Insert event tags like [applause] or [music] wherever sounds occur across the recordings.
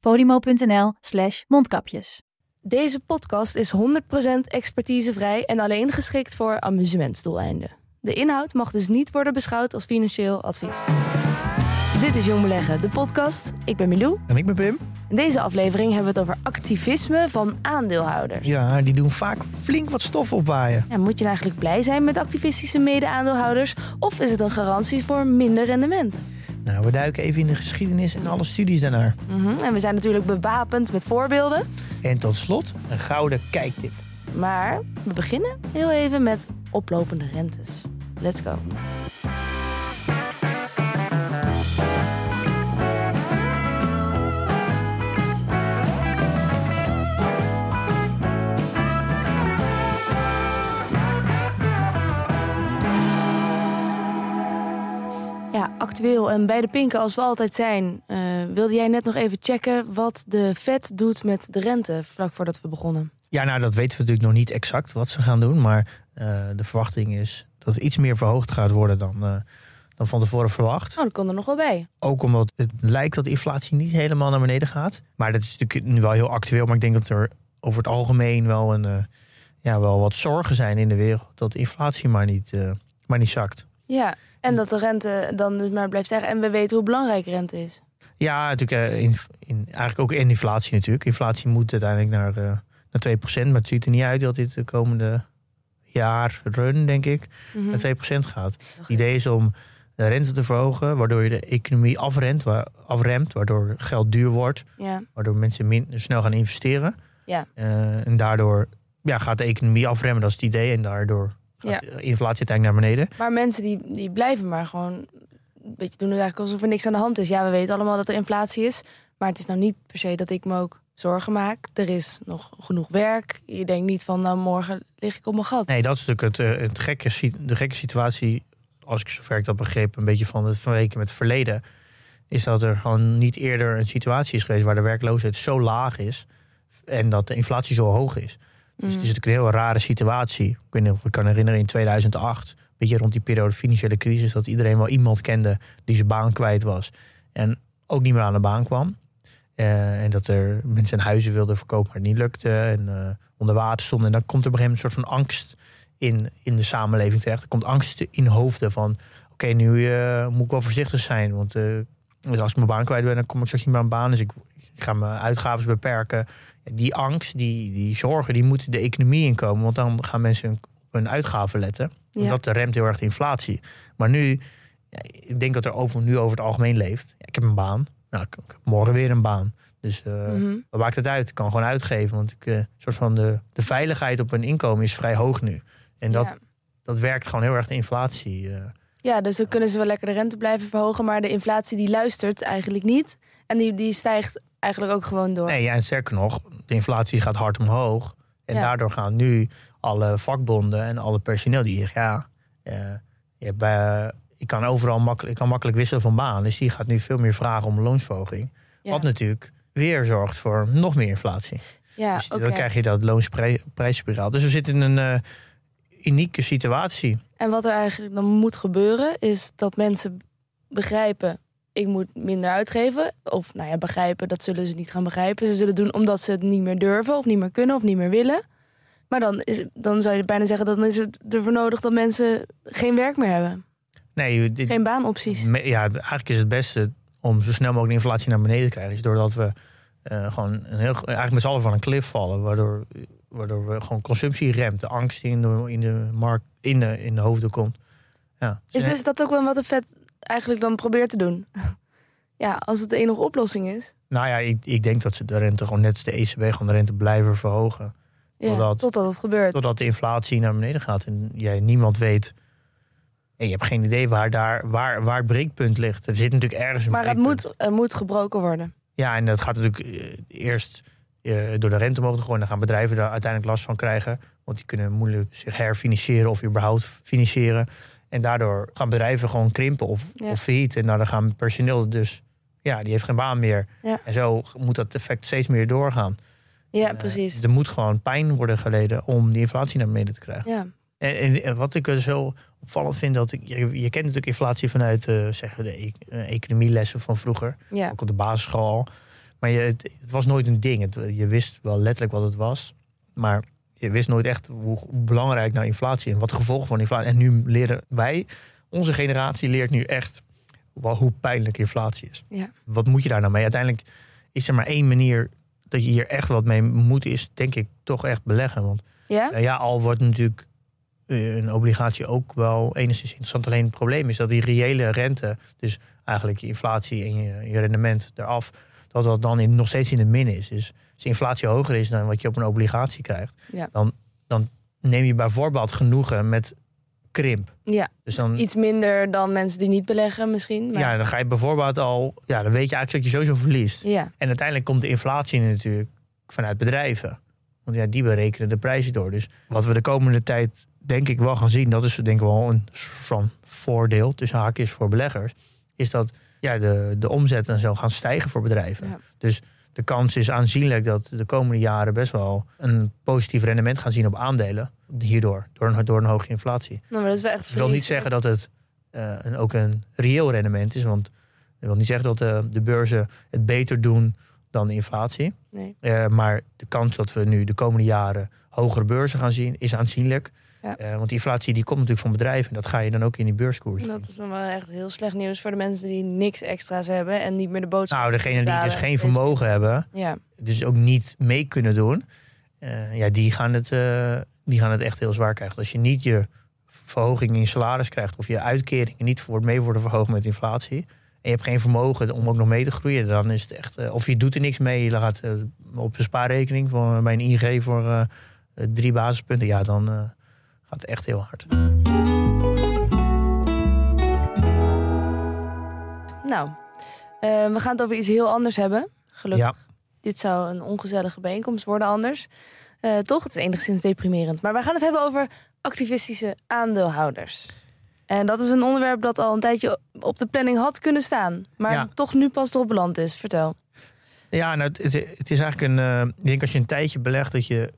podimo.nl slash mondkapjes. Deze podcast is 100% expertisevrij en alleen geschikt voor amusementsdoeleinden. De inhoud mag dus niet worden beschouwd als financieel advies. Dit is Jong Beleggen, de podcast. Ik ben Milou. En ik ben Pim. In deze aflevering hebben we het over activisme van aandeelhouders. Ja, die doen vaak flink wat stof opwaaien. Ja, moet je nou eigenlijk blij zijn met activistische mede-aandeelhouders? Of is het een garantie voor minder rendement? Nou, we duiken even in de geschiedenis en alle studies daarnaar. Mhm, En we zijn natuurlijk bewapend met voorbeelden. En tot slot een gouden kijktip. Maar we beginnen heel even met oplopende rentes. Let's go. Ja, actueel en bij de pinken als we altijd zijn. eh, wilde jij net nog even checken wat de Fed doet met de rente vlak voordat we begonnen? Ja, nou, dat weten we natuurlijk nog niet exact wat ze gaan doen. Maar eh, de verwachting is dat het iets meer verhoogd gaat worden dan, eh, dan van tevoren verwacht. Oh, dat kon er nog wel bij. Ook omdat het lijkt dat de inflatie niet helemaal naar beneden gaat. Maar dat is natuurlijk nu wel heel actueel. Maar ik denk dat er over het algemeen wel, een, ja, wel wat zorgen zijn in de wereld. Dat de inflatie maar niet, maar niet zakt. Ja, en dat de rente dan dus maar blijft stijgen. En we weten hoe belangrijk rente is. Ja, natuurlijk. eh, In, in, eigenlijk ook in inflatie natuurlijk. Inflatie moet uiteindelijk naar, eh naar 2%. Maar het ziet er niet uit dat dit de komende jaar run, denk ik, Mhm. naar 2% gaat. Het idee is om de rente te verhogen, waardoor je de economie afremt, afremt, waardoor geld duur wordt, Ja, waardoor mensen minder snel gaan investeren. Ja. Eh, en daardoor ja, gaat de economie afremmen, dat is het idee. En daardoor gaat Ja. de inflatie naar beneden. maar mensen die, die blijven maar gewoon... Een beetje doen het eigenlijk alsof er niks aan de hand is. Ja, we weten allemaal dat er inflatie is. Maar het is nou niet per se dat ik me ook zorgen maak. Er is nog genoeg werk. Je denkt niet van, nou morgen lig ik op mijn gat. Nee, dat is natuurlijk het, eh, het gekke, de gekke situatie, als ik zover ik dat begreep, een beetje van het verweken met het verleden. Is dat er gewoon niet eerder een situatie is geweest waar de werkloosheid zo laag is en dat de inflatie zo hoog is. Dus het is natuurlijk een heel rare situatie. Ik weet niet of ik kan herinneren in 2008, een beetje rond die periode financiële crisis, dat iedereen wel iemand kende die zijn baan kwijt was en ook niet meer aan de baan kwam. Eh, en dat er mensen huizen wilden verkopen, maar het niet lukte. En eh, onder water stonden. En dan komt er op een gegeven moment een soort van angst in, in de samenleving terecht. Er komt angst in hoofden van... oké, nu eh, moet ik wel voorzichtig zijn. Want als ik mijn baan kwijt ben, dan kom ik straks niet meer aan baan. Dus ik, ik ga mijn uitgaven beperken. Die angst, die, die zorgen, die moeten de economie inkomen. Want dan gaan mensen hun- hun uitgaven letten. Ja. dat remt heel erg de inflatie. Maar nu, ik denk dat er over, nu over het algemeen leeft. Ik heb een baan. Nou, ik, ik heb morgen weer een baan. Dus Mhm. wat maakt het uit? Ik kan gewoon uitgeven. Want ik, eh, soort van de, de veiligheid op een inkomen is vrij hoog nu. En dat, Ja. dat werkt gewoon heel erg de inflatie. eh. Ja, dus dan kunnen ze wel lekker de rente blijven verhogen. Maar de inflatie die luistert eigenlijk niet. En die, die stijgt eigenlijk ook gewoon door. Nee, ja, en sterker nog, de inflatie gaat hard omhoog. En Ja. daardoor gaan nu alle vakbonden en alle personeel die zeggen... ja, eh, je hebt, eh, ik kan overal makkelijk, ik kan makkelijk wisselen van baan. Dus die gaat nu veel meer vragen om loonsverhoging. Ja. Wat natuurlijk weer zorgt voor nog meer inflatie. ja, dus dan krijg je dat loonsprijsspiraal. Dus we zitten in een eh, unieke situatie. En wat er eigenlijk dan moet gebeuren, is dat mensen begrijpen: ik moet minder uitgeven. Of nou ja, begrijpen, dat zullen ze niet gaan begrijpen. Ze zullen doen omdat ze het niet meer durven, of niet meer kunnen, of niet meer willen. Maar dan, is, dan zou je bijna zeggen: dan is het ervoor nodig dat mensen geen werk meer hebben. Nee, dit- Geen baanopties. Ja, eigenlijk is het beste om zo snel mogelijk de inflatie naar beneden te krijgen. Is doordat we eh, gewoon een heel, eigenlijk met z'n allen van een klif vallen. Waardoor, waardoor we gewoon consumptie remt. De angst die in de, in de markt, in de, in de hoofden komt. Ja. Is, is dat ook wel wat de vet eigenlijk dan probeert te doen? [laughs] ja, als het de enige oplossing is. Nou ja, ik, ik denk dat ze de rente gewoon net als de ECB gewoon de rente blijven verhogen. Ja, Totdat- totdat het gebeurt. Totdat de inflatie naar beneden gaat. En jij niemand weet. En je hebt geen idee waar, daar, waar, waar het breekpunt ligt. Er zit natuurlijk ergens een maar het moet, het moet gebroken worden. Ja, en dat gaat natuurlijk eh, eerst eh, door de rente te gooien. Dan gaan bedrijven daar uiteindelijk last van krijgen. Want die kunnen moeilijk zich herfinancieren of überhaupt financieren. En daardoor gaan bedrijven gewoon krimpen of, Ja. of failliet. En dan gaan personeel dus, ja, die heeft geen baan meer. Ja. En zo moet dat effect steeds meer doorgaan. Ja, Eh, precies. er moet gewoon pijn worden geleden om die inflatie naar beneden te krijgen. Ja. En, en, en wat ik er zo opvallend vind, dat ik, je, je kent natuurlijk inflatie vanuit eh, zeggen de e- eh, economielessen van vroeger, Ja. ook op de basisschool al. Maar je, het, het was nooit een ding. Het, je wist wel letterlijk wat het was, maar je wist nooit echt hoe, belangrijk nou inflatie en wat de gevolgen van inflatie. En nu leren wij, onze generatie leert nu echt wel hoe pijnlijk inflatie is. Ja. Wat moet je daar nou mee? Uiteindelijk is er maar één manier dat je hier echt wat mee moet, is denk ik toch echt beleggen. Want Ja? nou ja, al wordt natuurlijk eh, een obligatie ook wel enigszins interessant. Alleen het probleem is dat die reële rente, dus eigenlijk je inflatie en je, je rendement eraf, dat dat dan in, nog steeds in de min is. Dus als de inflatie hoger is dan wat je op een obligatie krijgt, Ja. dan, dan neem je bijvoorbeeld genoegen met krimp. Ja. Dus dan, Iets minder dan mensen die niet beleggen misschien. Maar... ja, dan ga je bijvoorbeeld al, ja, dan weet je eigenlijk dat je sowieso verliest. Ja. En uiteindelijk komt de inflatie natuurlijk vanuit bedrijven. Want ja, die berekenen de prijzen door. Dus wat we de komende tijd denk ik wel gaan zien, dat is denk ik wel een van voordeel tussen haakjes voor beleggers, is dat ja, de, de omzet en zo gaan stijgen voor bedrijven. Ja. Dus de kans is aanzienlijk dat de komende jaren best wel een positief rendement gaan zien op aandelen. Hierdoor, door een, door een hoge inflatie. Nou, maar dat is wel echt Ik wil niet zeggen dat het eh, een, ook een reëel rendement is. Want ik wil niet zeggen dat de, de beurzen het beter doen dan de inflatie. Nee. Eh, maar de kans dat we nu de komende jaren hogere beurzen gaan zien, is aanzienlijk. Ja. Eh, want die inflatie die komt natuurlijk van bedrijven. En dat ga je dan ook in die beurskoers. Dat is dan wel echt heel slecht nieuws voor de mensen die niks extra's hebben en niet meer de boodschap. Nou, degene die dus en geen vermogen hebben, Ja, dus ook niet mee kunnen doen, eh, ja, die, gaan het, eh, die gaan het echt heel zwaar krijgen. Als je niet je verhoging in salaris krijgt of je uitkeringen niet voor, mee worden verhoogd met inflatie. En je hebt geen vermogen om ook nog mee te groeien, dan is het echt. of je doet er niks mee, je gaat op een spaarrekening voor mijn ING voor drie basispunten. Ja, dan gaat echt heel hard. nou, eh, we gaan het over iets heel anders hebben. Gelukkig. Ja. Dit zou een ongezellige bijeenkomst worden anders. Eh, toch, het is enigszins deprimerend. Maar wij gaan het hebben over activistische aandeelhouders. En dat is een onderwerp dat al een tijdje op de planning had kunnen staan. Maar Ja. toch nu pas erop beland is. Vertel. Ja, nou, het, het is eigenlijk een. eh, ik denk als je een tijdje belegt dat je,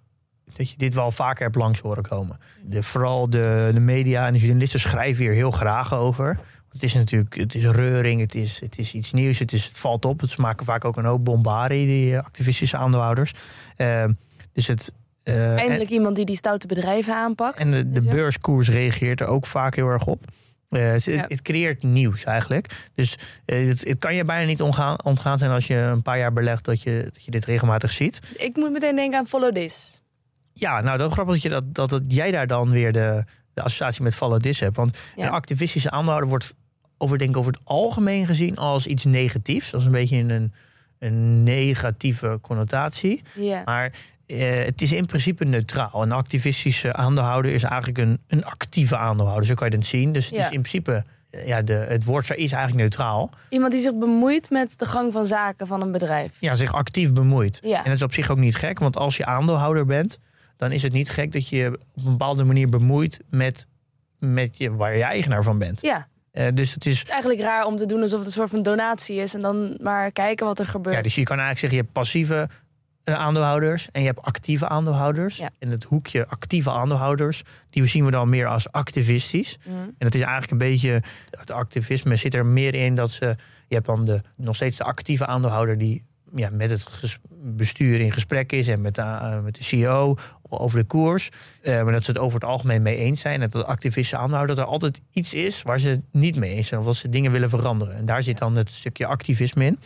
dat je dit wel vaker hebt langs horen komen. De, vooral de, de media en de journalisten schrijven hier heel graag over. Het is natuurlijk, het is reuring, het is, het is iets nieuws, het, is, het valt op. Het maken vaak ook een hoop bombarie, die eh, activistische aandeelhouders. Eh, dus het. eh, Eindelijk iemand die die stoute bedrijven aanpakt. en de, beurskoers reageert er ook vaak heel erg op. Eh, het, Ja. het creëert nieuws eigenlijk. Dus het, het kan je bijna niet ontgaan, ontgaan zijn als je een paar jaar belegt dat je, dat je dit regelmatig ziet. Ik moet meteen denken aan Follow This. Ja, nou, dat grappig dat, je dat, dat, dat jij daar dan weer de, de associatie met Follow This hebt. Want Ja. een activistische aandeelhouder wordt over, denk ik, over het algemeen gezien als iets negatiefs. Dat is een beetje een, een negatieve connotatie. Ja. Maar eh, het is in principe neutraal. Een activistische aandeelhouder is eigenlijk een, een actieve aandeelhouder. Zo kan je het zien. Dus het Ja. is in principe, eh, ja, de, het woord is eigenlijk neutraal. Iemand die zich bemoeit met de gang van zaken van een bedrijf. Ja, zich actief bemoeit. Ja. En dat is op zich ook niet gek, want als je aandeelhouder bent, dan is het niet gek dat je op een bepaalde manier bemoeit met, met je, waar je eigenaar van bent. Ja, Eh, dus het is. het is eigenlijk raar om te doen alsof het een soort van donatie is en dan maar kijken wat er gebeurt. Ja, dus je kan eigenlijk zeggen, je hebt passieve eh, aandeelhouders en je hebt actieve aandeelhouders. Ja. En het hoekje actieve aandeelhouders, die zien we dan meer als activistisch. Mhm. En het is eigenlijk een beetje, het activisme zit er meer in dat ze, je hebt dan de, nog steeds de actieve aandeelhouder die ja, met het bestuur in gesprek is en met de, eh, met de CEO over de koers. Eh, maar dat ze het over het algemeen mee eens zijn. En dat de activistische aandeelhouder dat er altijd iets is waar ze het niet mee eens zijn. Of dat ze dingen willen veranderen. En daar zit dan het stukje activisme in.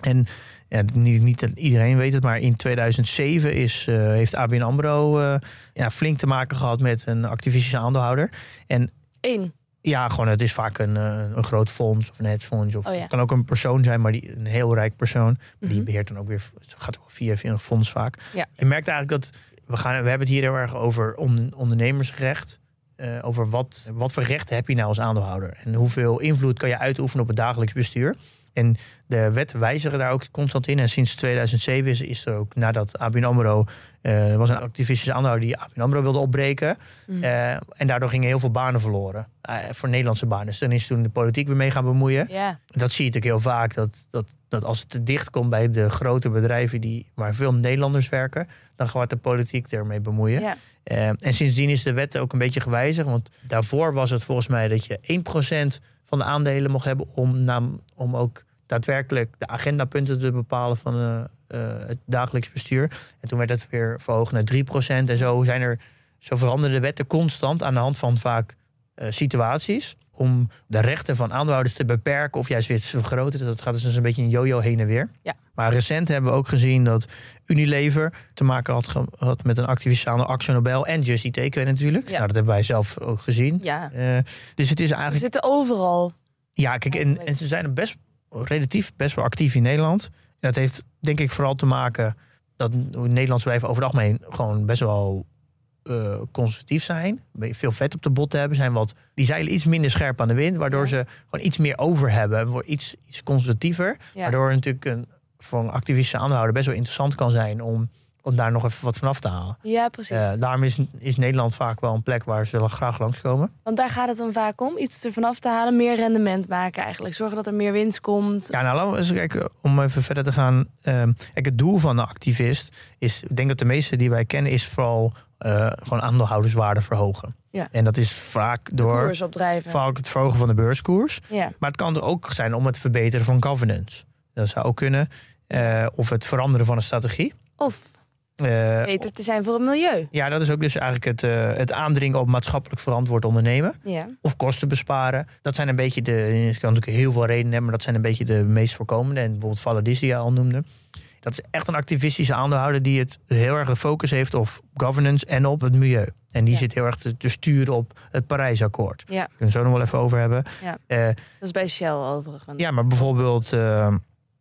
En ja, niet, niet dat iedereen weet het, maar in 2007 is, eh, heeft ABN AMRO eh, ja, flink te maken gehad met een activistische aandeelhouder. En Eén. ja, gewoon, het is vaak een, een groot fonds of een hedgefonds. Of Oh ja. Het kan ook een persoon zijn, maar die, een heel rijk persoon. Die Mhm. beheert dan ook weer, het gaat ook via, via een fonds vaak. Ja. Je merkt eigenlijk dat, we, gaan, we hebben het hier heel erg over on- ondernemersrecht. eh, over wat, wat voor rechten heb je nou als aandeelhouder. En hoeveel invloed kan je uitoefenen op het dagelijks bestuur. En de wetten wijzigen daar ook constant in. En sinds 2007 is, is er ook nadat ABN AMRO... eh, er was een activistische aandeelhouder die ABN AMRO wilde opbreken. Mm. Eh, en daardoor gingen heel veel banen verloren. voor Nederlandse banen. Dus dan is toen de politiek weer mee gaan bemoeien. Dat zie je natuurlijk heel vaak. Dat, dat, dat als het te dicht komt bij de grote bedrijven die, waar veel Nederlanders werken, dan gaat de politiek ermee bemoeien. ja. Eh, en sindsdien is de wet ook een beetje gewijzigd. Want daarvoor was het volgens mij dat je 1% van de aandelen mocht hebben om, nam, om ook daadwerkelijk de agendapunten te bepalen van eh, eh, het dagelijks bestuur. En toen werd het weer verhoogd naar 3%. En zo zijn er, zo veranderden de wetten constant aan de hand van vaak situaties. Om de rechten van aandeelhouders te beperken of juist weer te vergroten. Dat gaat dus een beetje een yo-yo heen en weer. Ja. Maar recent hebben we ook gezien dat Unilever te maken had, had met een activistische aan Axel Nobel en Just Eat Takeaway natuurlijk. Ja. Nou, dat hebben wij zelf ook gezien. ja. Eh, dus het is Ze eigenlijk... zitten overal. Ja, kijk, en, en ze zijn best relatief best wel actief in Nederland. En dat heeft denk ik vooral te maken dat Nederlandse bedrijven over het algemeen gewoon best wel eh, conservatief zijn. Veel vet op de botten hebben. Zijn wat, die zeilen iets minder scherp aan de wind. Waardoor Ja. ze gewoon iets meer over hebben. Wordt iets, iets conservatiever. Ja. Waardoor het natuurlijk een, voor een activistische aandeelhouder best wel interessant kan zijn om, om daar nog even wat van af te halen. Ja, precies. Eh, daarom is, is Nederland vaak wel een plek waar ze wel graag langskomen. Want daar gaat het dan vaak om. Iets ervan af te halen. Meer rendement maken eigenlijk. Zorgen dat er meer winst komt. Ja, nou laten we eens kijken, om even verder te gaan. Kijk, het doel van de activist is, ik denk dat de meeste die wij kennen, is vooral eh, gewoon aandeelhouderswaarde verhogen. Ja. En dat is vaak door vaak het verhogen van de beurskoers. Ja. Maar het kan er ook zijn om het verbeteren van governance. Dat zou ook kunnen. Eh, of het veranderen van een strategie. Of Eh, beter te zijn voor het milieu. ja, dat is ook dus eigenlijk het, het aandringen op maatschappelijk verantwoord ondernemen. Ja. Of kosten besparen. Dat zijn een beetje de. Je kan natuurlijk heel veel redenen hebben, maar dat zijn een beetje de meest voorkomende. En bijvoorbeeld je al noemde. Dat is echt een activistische aandeelhouder die het heel erg de focus heeft op governance en op het milieu. En die Ja. zit heel erg te, te sturen op het Parijsakkoord. Ja. Daar kunnen we het zo nog wel even over hebben. Ja. Eh, Dat is bij Shell overigens. ja, maar bijvoorbeeld eh,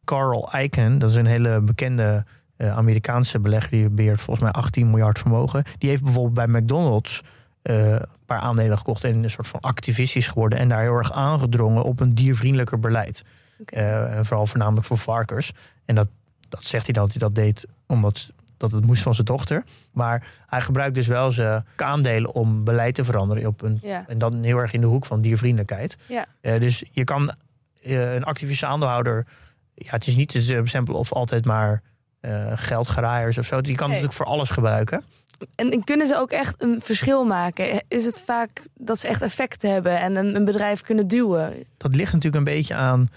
Carl Icahn, dat is een hele bekende eh, Amerikaanse belegger die beheert volgens mij 18 miljard vermogen. Die heeft bijvoorbeeld bij McDonald's een paar aandelen gekocht en een soort van activistisch geworden en daar heel erg aangedrongen op een diervriendelijker beleid. Vooral voornamelijk voor varkens. En dat, dat zegt hij dan dat hij dat deed omdat dat het moest van zijn dochter. Maar hij gebruikt dus wel zijn aandelen om beleid te veranderen op een Ja. en dan heel erg in de hoek van diervriendelijkheid. Ja. Eh, dus je kan eh, een activistische aandeelhouder... Ja, het is niet te bestempelen of altijd maar eh geldgraaiers of zo. Je kan het Nee. natuurlijk voor alles gebruiken. En, en kunnen ze ook echt een verschil maken? Is het vaak dat ze echt effect hebben en een, een bedrijf kunnen duwen? Dat ligt natuurlijk een beetje aan,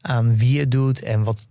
aan wie het doet en wat,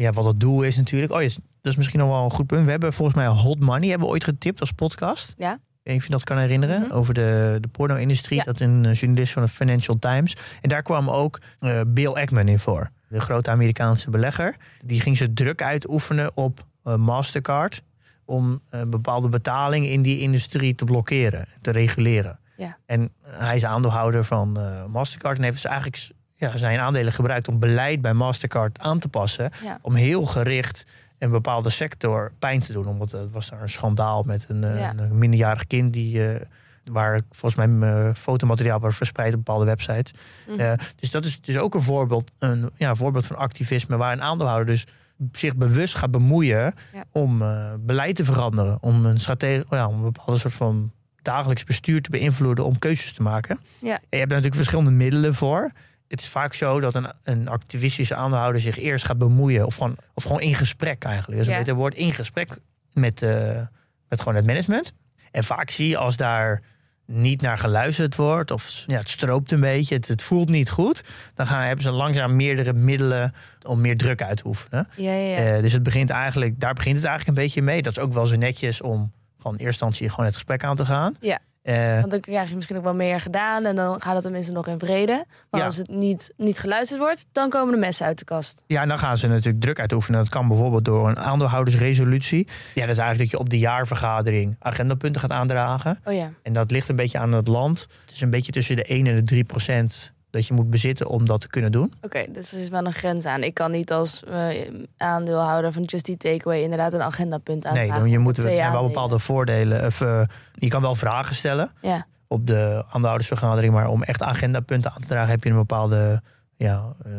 ja, wat het doel is natuurlijk. Oh, ja, dat is misschien nog wel een goed punt. We hebben volgens mij Hot Money hebben we ooit getipt als podcast. Ja. Even je dat kan herinneren. Mhm. Over de, de porno-industrie. Ja. Dat een eh, journalist van de Financial Times. En daar kwam ook eh, Bill Ackman in voor. De grote Amerikaanse belegger. Die ging ze druk uitoefenen op eh, Mastercard. Om bepaalde betalingen in die industrie te blokkeren. Te reguleren. Ja. En hij is aandeelhouder van Mastercard. En heeft dus eigenlijk ja, zijn aandelen gebruikt om beleid bij Mastercard aan te passen. Ja. Om heel gericht een bepaalde sector pijn te doen. Omdat het was daar een schandaal met een, eh, Ja. een minderjarig kind die. eh, waar volgens mij eh, fotomateriaal werd verspreid op bepaalde websites. Mhm. Dus dat is dus ook een voorbeeld, een ja, voorbeeld van activisme waar een aandeelhouder dus zich bewust gaat bemoeien Ja. om beleid te veranderen, om een strategie, ja, om een bepaalde soort van dagelijks bestuur te beïnvloeden, om keuzes te maken. Ja. En je hebt er natuurlijk verschillende middelen voor. Het is vaak zo dat een, een activistische aandeelhouder zich eerst gaat bemoeien, of gewoon, of gewoon in gesprek eigenlijk. Is Ja. beter woord, in gesprek met, eh, met gewoon het management. En vaak zie je als daar niet naar geluisterd wordt, of ja, het stroopt een beetje, het, het voelt niet goed, dan gaan, hebben ze langzaam meerdere middelen om meer druk uit te oefenen. Ja, ja, ja. Eh, dus het begint eigenlijk, daar begint het eigenlijk een beetje mee. Dat is ook wel zo netjes om gewoon in eerste instantie gewoon het gesprek aan te gaan. Ja. Eh, Want dan krijg je misschien ook wel meer gedaan en dan gaat het tenminste nog in vrede. Maar Ja. als het niet, niet geluisterd wordt, dan komen de messen uit de kast. Ja, en dan gaan ze natuurlijk druk uitoefenen. Dat kan bijvoorbeeld door een aandeelhoudersresolutie. Ja, dat is eigenlijk dat je op de jaarvergadering agendapunten gaat aandragen. Oh ja. En dat ligt een beetje aan het land. Het is een beetje tussen de 1 en de 3 procent dat je moet bezitten om dat te kunnen doen. Oké, dus er is wel een grens aan. Ik kan niet als eh, aandeelhouder van Just Eat Takeaway inderdaad een agendapunt aanvragen. Nee, je moet, er zijn wel bepaalde voordelen. Of, eh, je kan wel vragen stellen. Ja, op de aandeelhoudersvergadering. Maar om echt agendapunten aan te dragen heb je een bepaalde ja, eh,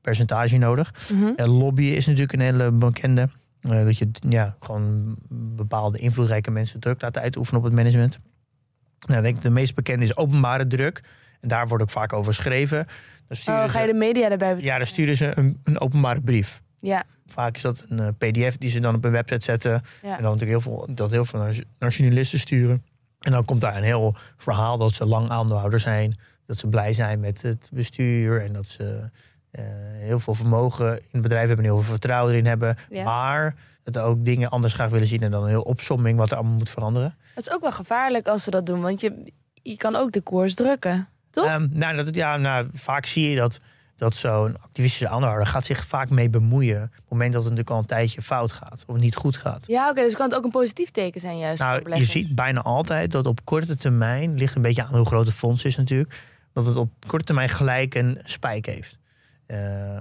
percentage nodig. En lobbyen is natuurlijk een hele bekende. Dat je ja, gewoon bepaalde invloedrijke mensen druk laat uitoefenen op het management. Nou, ik denk de meest bekende is openbare druk. En daar wordt ook vaak over geschreven. Dan sturen Oh, ga je de media erbij betrekken? ja, dan sturen ze een, een openbare brief. Ja, Vaak is dat een eh, pdf die ze dan op een website zetten. ja. En dan natuurlijk heel veel, dat heel veel naar, naar journalisten sturen. En dan komt daar een heel verhaal dat ze lang aandeelhouder zijn. Dat ze blij zijn met het bestuur. En dat ze eh, heel veel vermogen in het bedrijf hebben. En heel veel vertrouwen erin hebben. Ja. Maar dat ook dingen anders graag willen zien. En dan een heel opsomming wat er allemaal moet veranderen. Het is ook wel gevaarlijk als ze dat doen, want je, je kan ook de koers drukken. Toch? Ehm, nou, dat, ja, nou, vaak zie je dat, dat zo'n activistische aandeelhouder gaat zich vaak mee bemoeien. Op het moment dat het natuurlijk al een tijdje fout gaat. Of niet goed gaat. Ja, oké, dus kan het ook een positief teken zijn juist Nou, je ziet bijna altijd dat op korte termijn, ligt een beetje aan hoe groot het fonds is natuurlijk, dat het op korte termijn gelijk een spijk heeft. Eh,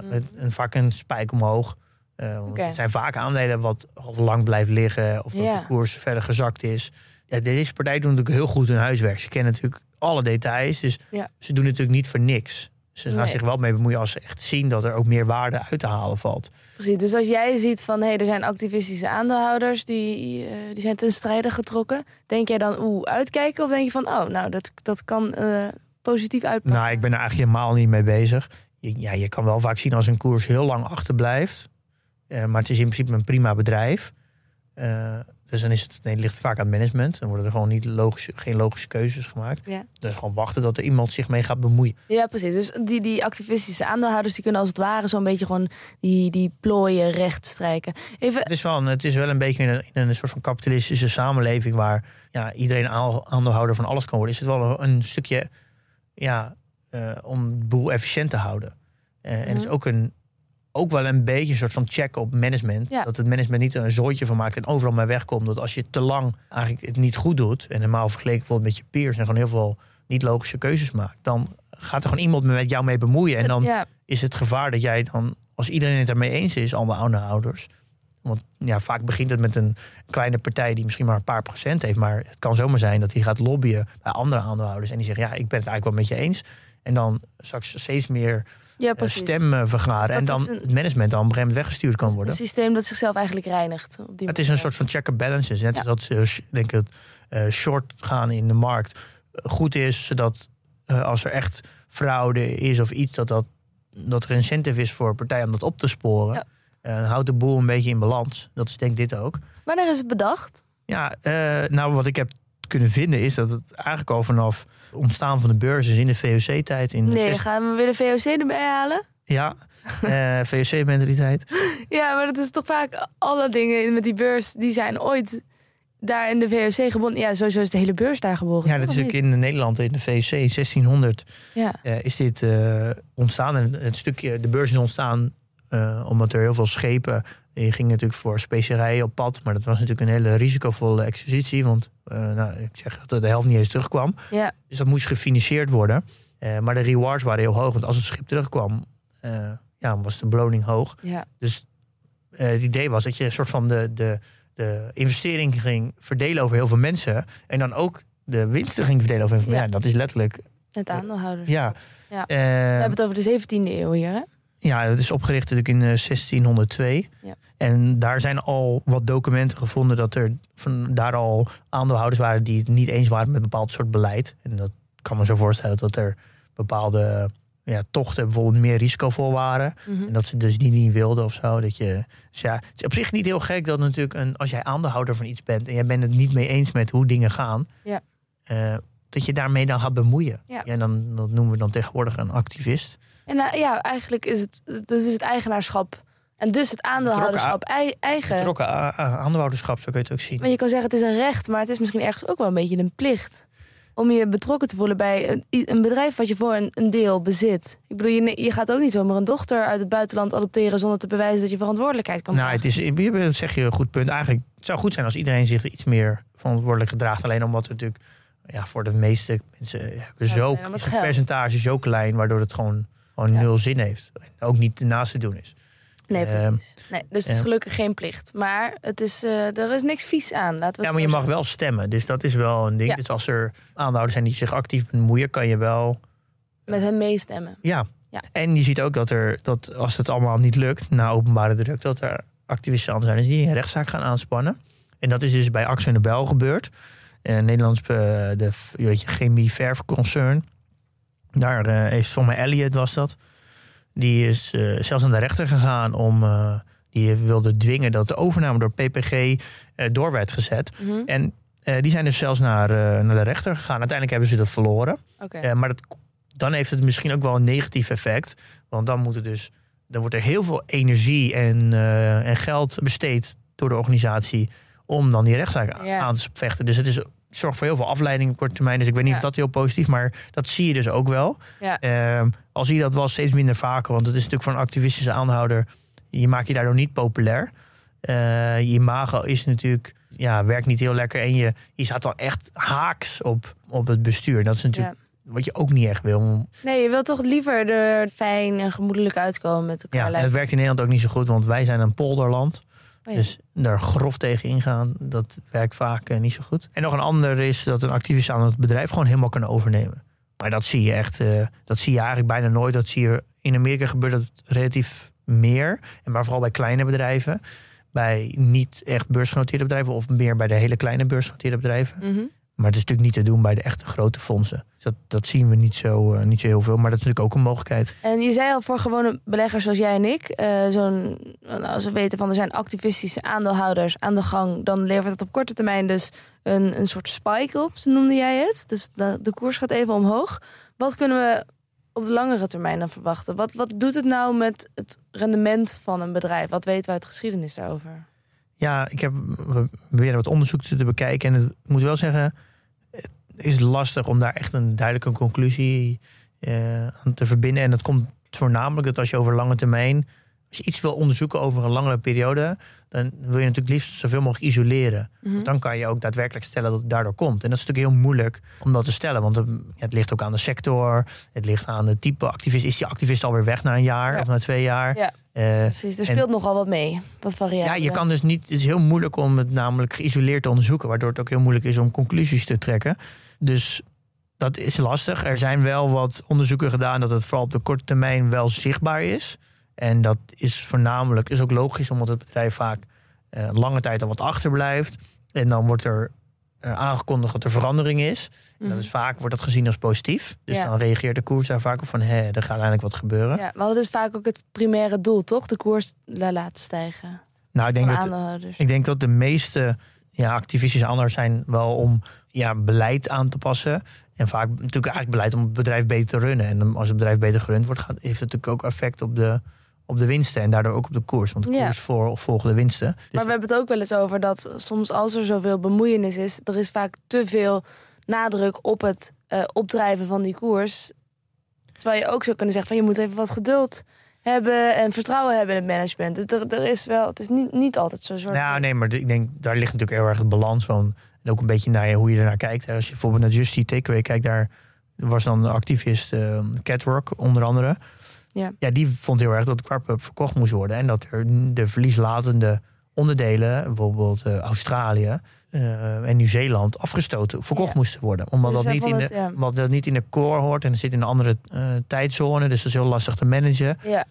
een, een- vaak een spijk omhoog. Eh, want Mhm. Het zijn vaak aandelen wat al lang blijft liggen of dat de koers verder gezakt is. Ja, deze partijen doen natuurlijk heel goed hun huiswerk. Ze kennen natuurlijk alle details, dus Ja. ze doen natuurlijk niet voor niks. Ze gaan Nee. zich wel mee bemoeien als ze echt zien dat er ook meer waarde uit te halen valt. Precies, dus als jij ziet van hé, er zijn activistische aandeelhouders die, eh, die zijn ten strijde getrokken, denk jij dan oeh, uitkijken of denk je van oh, nou dat, dat kan eh, positief uitpakken? Nou, ik ben er eigenlijk helemaal niet mee bezig. Je, ja, je kan wel vaak zien als een koers heel lang achterblijft. Eh, maar het is in principe een prima bedrijf. Dus dan is het, nee, het ligt vaak aan management. Dan worden er gewoon niet logische, geen logische keuzes gemaakt. Ja. Dus gewoon wachten dat er iemand zich mee gaat bemoeien. Ja, precies. Dus die, die activistische aandeelhouders die kunnen als het ware zo'n beetje gewoon die, die plooien recht strijken. Even, Het is wel een, het is wel een beetje in een, in een soort van kapitalistische samenleving... waar ja, iedereen aandeel- aandeelhouder van alles kan worden. Is het wel een, een stukje ja, eh, om de boel efficiënt te houden. Eh, En het is Mhm. ook, een, ook wel een beetje een soort van check op management. Ja. Dat het management niet een zooitje van maakt en overal maar wegkomt. Dat als je te lang eigenlijk het niet goed doet... en normaal vergeleken bijvoorbeeld met je peers... en gewoon heel veel niet logische keuzes maakt... dan gaat er gewoon iemand met jou mee bemoeien. En dan ja, is het gevaar dat jij dan, als iedereen het ermee eens is, alle aandeelhouders. Want ja, vaak begint het met een kleine partij die misschien maar een paar procent heeft. Maar het kan zomaar zijn dat hij gaat lobbyen bij andere aandeelhouders. En die zeggen, ja, ik ben het eigenlijk wel met je eens. En dan straks steeds meer ja eh, precies. stemmen vergaren. Dus en dan een- het management dan op een gegeven moment weggestuurd kan Een worden. systeem dat zichzelf eigenlijk reinigt. Op die Het is een soort van check and balances. Net als dat ze, eh, denk ik, eh, short gaan in de markt eh, goed is. Zodat eh, als er echt fraude is of iets, dat, dat, dat er incentive is voor partijen om dat op te sporen. Ja. Houdt de boel een beetje in balans. Dat is denk ik dit ook. Wanneer is het bedacht? Ja, eh, nou wat ik heb kunnen vinden is dat het eigenlijk al vanaf het ontstaan van de beurs is in de VOC-tijd. In Nee, zes- gaan we weer de VOC erbij halen? Ja, [laughs] eh, VOC-mentaliteit. Ja, maar dat is toch vaak alle dingen met die beurs, die zijn ooit daar in de VOC gebonden. Ja, sowieso is de hele beurs daar geboren. Ja, dat is ook in Nederland, in de VOC, in 1600. Ja, eh, is dit eh, ontstaan. En het stukje, de beurs is ontstaan eh, omdat er heel veel schepen. Die gingen natuurlijk voor specerijen op pad. Maar dat was natuurlijk een hele risicovolle exercitie. Want eh, nou, ik zeg dat de helft niet eens terugkwam. ja, Dus dat moest gefinancierd worden. Eh, maar de rewards waren heel hoog. Want als het schip terugkwam, ja, was de beloning hoog. ja. Dus het idee was dat je een soort van de, de, de investering ging verdelen over heel veel mensen. En dan ook de winsten ging verdelen over heel veel Ja. mensen. Ja, dat is letterlijk. Met aandeelhouders. Ja. Ja. We hebben het over de 17e eeuw hier, hè? Ja, het is opgericht natuurlijk in eh, 1602. Ja. En daar zijn al wat documenten gevonden dat er van daar al aandeelhouders waren die het niet eens waren met een bepaald soort beleid. En dat kan me zo voorstellen dat er bepaalde ja, tochten bijvoorbeeld meer risicovol waren. Mhm. En dat ze dus die niet wilden of zo. Dat je, dus ja, het is op zich niet heel gek dat natuurlijk een, als jij aandeelhouder van iets bent en jij bent het niet mee eens met hoe dingen gaan, Ja. eh, dat je daarmee dan gaat bemoeien. Ja. en dan dat noemen we dan tegenwoordig een activist. En nou, ja, eigenlijk is het, dus is het eigenaarschap en dus het aandeelhouderschap ei- eigen. Betrokken aandeelhouderschap, zo kun je het ook zien. Maar je kan zeggen het is een recht, maar het is misschien ergens ook wel een beetje een plicht. Om je betrokken te voelen bij een, een bedrijf wat je voor een, een deel bezit. Ik bedoel, je, je gaat ook niet zomaar een dochter uit het buitenland adopteren zonder te bewijzen dat je verantwoordelijkheid kan Nou, het is, je- dat zeg je een goed punt. Eigenlijk het zou goed zijn als iedereen zich iets meer verantwoordelijk gedraagt. Alleen omdat we natuurlijk ja, voor de meeste mensen hebben we Ja, zo het percentage zo klein, waardoor het gewoon, gewoon Ja. nul zin heeft. En ook niet naast te doen is. Nee, Ehm, precies. Nee, dus het is ja. gelukkig geen plicht. Maar het is, eh, er is niks vies aan, laten we Ja, maar je mag zeggen. wel stemmen. Dus dat is wel een ding. Ja. Dus als er aandeelhouders zijn die zich actief bemoeien, kan je wel. Met hen meestemmen. Ja. Ja. En je ziet ook dat er, dat als het allemaal niet lukt, na openbare druk, dat er activisten zijn die een rechtszaak gaan aanspannen. En dat is dus bij Axo Nobel gebeurd. Eh Nederlands, eh, de weet je, chemie verfconcern. Daar eh, heeft voor mij Elliot was dat. Die is eh, zelfs naar de rechter gegaan om. eh, die wilde dwingen dat de overname door PPG door werd gezet. Mhm. En die zijn dus zelfs naar, naar de rechter gegaan. Uiteindelijk hebben ze dat verloren. Maar dat, dan heeft het misschien ook wel een negatief effect. Want dan, moet het dus, dan wordt er heel veel energie en, en geld besteed door de organisatie om dan die rechtszaak aan te vechten. Dus het is, zorgt voor heel veel afleiding op korte termijn. Dus ik weet niet Ja. of dat heel positief maar dat zie je dus ook wel. Ja. Al zie je dat wel steeds minder vaker, want het is natuurlijk voor een activistische aanhouder, je maakt je daardoor niet populair. Eh, je imago is natuurlijk, ja, werkt niet heel lekker en je, je staat dan echt haaks op, op het bestuur. Dat is natuurlijk Ja. wat je ook niet echt wil. Nee, je wilt toch liever er fijn en gemoedelijk uitkomen met elkaar. Ja, en het werkt in Nederland ook niet zo goed, want wij zijn een polderland. Oh ja. Dus daar grof tegen ingaan, dat werkt vaak eh, niet zo goed. En nog een ander is dat een activist aan het bedrijf gewoon helemaal kan overnemen. Maar dat zie je echt, eh, dat zie je eigenlijk bijna nooit. Dat zie je in Amerika gebeurt dat relatief meer. En maar vooral bij kleine bedrijven. Bij niet echt beursgenoteerde bedrijven of meer bij de hele kleine beursgenoteerde bedrijven. Mhm. Maar het is natuurlijk niet te doen bij de echte grote fondsen. Dus dat, dat zien we niet zo, eh, niet zo heel veel. Maar dat is natuurlijk ook een mogelijkheid. En je zei al voor gewone beleggers zoals jij en ik, eh, zo'n, als we weten van er zijn activistische aandeelhouders aan de gang, dan levert het op korte termijn dus een, een soort spike op, zo noemde jij het. Dus de, de koers gaat even omhoog. Wat kunnen we op de langere termijn dan verwachten? Wat, wat doet het nou met het rendement van een bedrijf? Wat weten we uit de geschiedenis daarover? Ja, ik heb we proberen wat onderzoek te bekijken. En het, ik moet wel zeggen, het is lastig om daar echt een duidelijke conclusie eh, aan te verbinden. En dat komt voornamelijk dat als je over lange termijn, als je iets wil onderzoeken over een langere periode, dan wil je natuurlijk liefst zoveel mogelijk isoleren. Mhm. Dan kan je ook daadwerkelijk stellen dat het daardoor komt. En dat is natuurlijk heel moeilijk om dat te stellen. Want het, ja, het ligt ook aan de sector. Het ligt aan het type activist. Is die activist alweer weg na een jaar Ja. of na twee jaar? Ja. Eh, Precies, er en- speelt nogal wat mee. Wat ja, variabelen. je kan dus niet. Het is heel moeilijk om het namelijk geïsoleerd te onderzoeken, waardoor het ook heel moeilijk is om conclusies te trekken. Dus dat is lastig. Er zijn wel wat onderzoeken gedaan dat het vooral op de korte termijn wel zichtbaar is. En dat is voornamelijk, is ook logisch, omdat het bedrijf vaak eh, lange tijd al wat achterblijft. En dan wordt er aangekondigd dat er verandering is. En dat is vaak wordt dat gezien als positief. Dus Mhm. Ja. dan reageert de koers daar vaak op van hé, er gaat eindelijk wat gebeuren. Ja, want het is vaak ook het primaire doel, toch? De koers la- laten stijgen. Nou, ik denk Van dat. Ik denk dat de meeste ja, activistische anders zijn wel om ja, beleid aan te passen. En vaak natuurlijk eigenlijk beleid om het bedrijf beter te runnen. En als het bedrijf beter gerund wordt, gaat, heeft het natuurlijk ook effect op de, op de winsten. En daardoor ook op de koers. Want de Ja. koers voor, volgen de winsten. Dus Maar we hebben het ook wel eens over dat soms als er zoveel bemoeienis is, er is vaak te veel nadruk op het eh, opdrijven van die koers. Terwijl je ook zou kunnen zeggen van je moet even wat geduld hebben en vertrouwen hebben in het management. Het- Er, er is wel, het is niet, niet altijd zo zwart. nou, nee, maar ik denk daar ligt natuurlijk heel erg het balans van. En ook een beetje naar je- hoe je ernaar kijkt. Als je bijvoorbeeld naar Justy Takeaway kijkt, daar was dan de activist eh, Catwalk onder andere. Ja. ja, die vond heel erg dat Quarp verkocht moest worden. En dat er de verlieslatende onderdelen, bijvoorbeeld eh, Australië eh, en Nieuw-Zeeland, afgestoten, verkocht Ja. moesten worden. Omdat, Dus dat niet in de, het, ja. omdat dat niet in de core hoort en het zit in een andere eh, tijdzone. Dus dat is heel lastig te managen. Ja.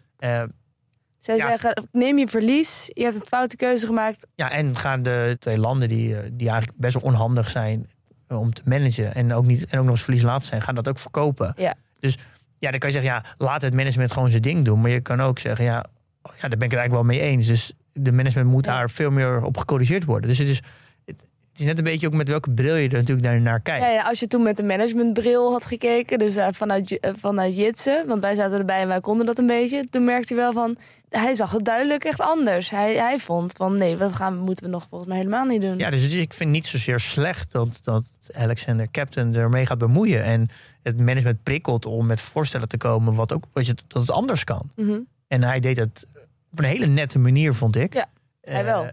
Zij Ja. zeggen, neem je verlies, je hebt een foute keuze gemaakt. Ja, en gaan de twee landen die, die eigenlijk best wel onhandig zijn om te managen en ook, niet, en ook nog eens verlies laten zijn, gaan dat ook verkopen. Ja. Dus ja, dan kan je zeggen, ja, laat het management gewoon zijn ding doen. Maar je kan ook zeggen, ja, oh, ja daar ben ik het eigenlijk wel mee eens. Dus de management moet daar veel meer op gecorrigeerd worden. Dus het is, het, is net een beetje ook met welke bril je er natuurlijk naar, naar kijkt. Ja, ja, als je toen met de managementbril had gekeken, dus eh, vanuit, eh, vanuit Jitsen, want wij zaten erbij en wij konden dat een beetje. Toen merkte hij wel van, hij zag het duidelijk echt anders. Hij, hij vond van, nee, dat gaan, moeten we nog volgens mij helemaal niet doen. Ja, dus ik vind het niet zozeer slecht dat, dat Alexander Captain ermee gaat bemoeien. En het management prikkelt om met voorstellen te komen wat ook, wat je, dat het anders kan. Mhm. En hij deed het op een hele nette manier, vond ik. Ja, hij wel. Eh,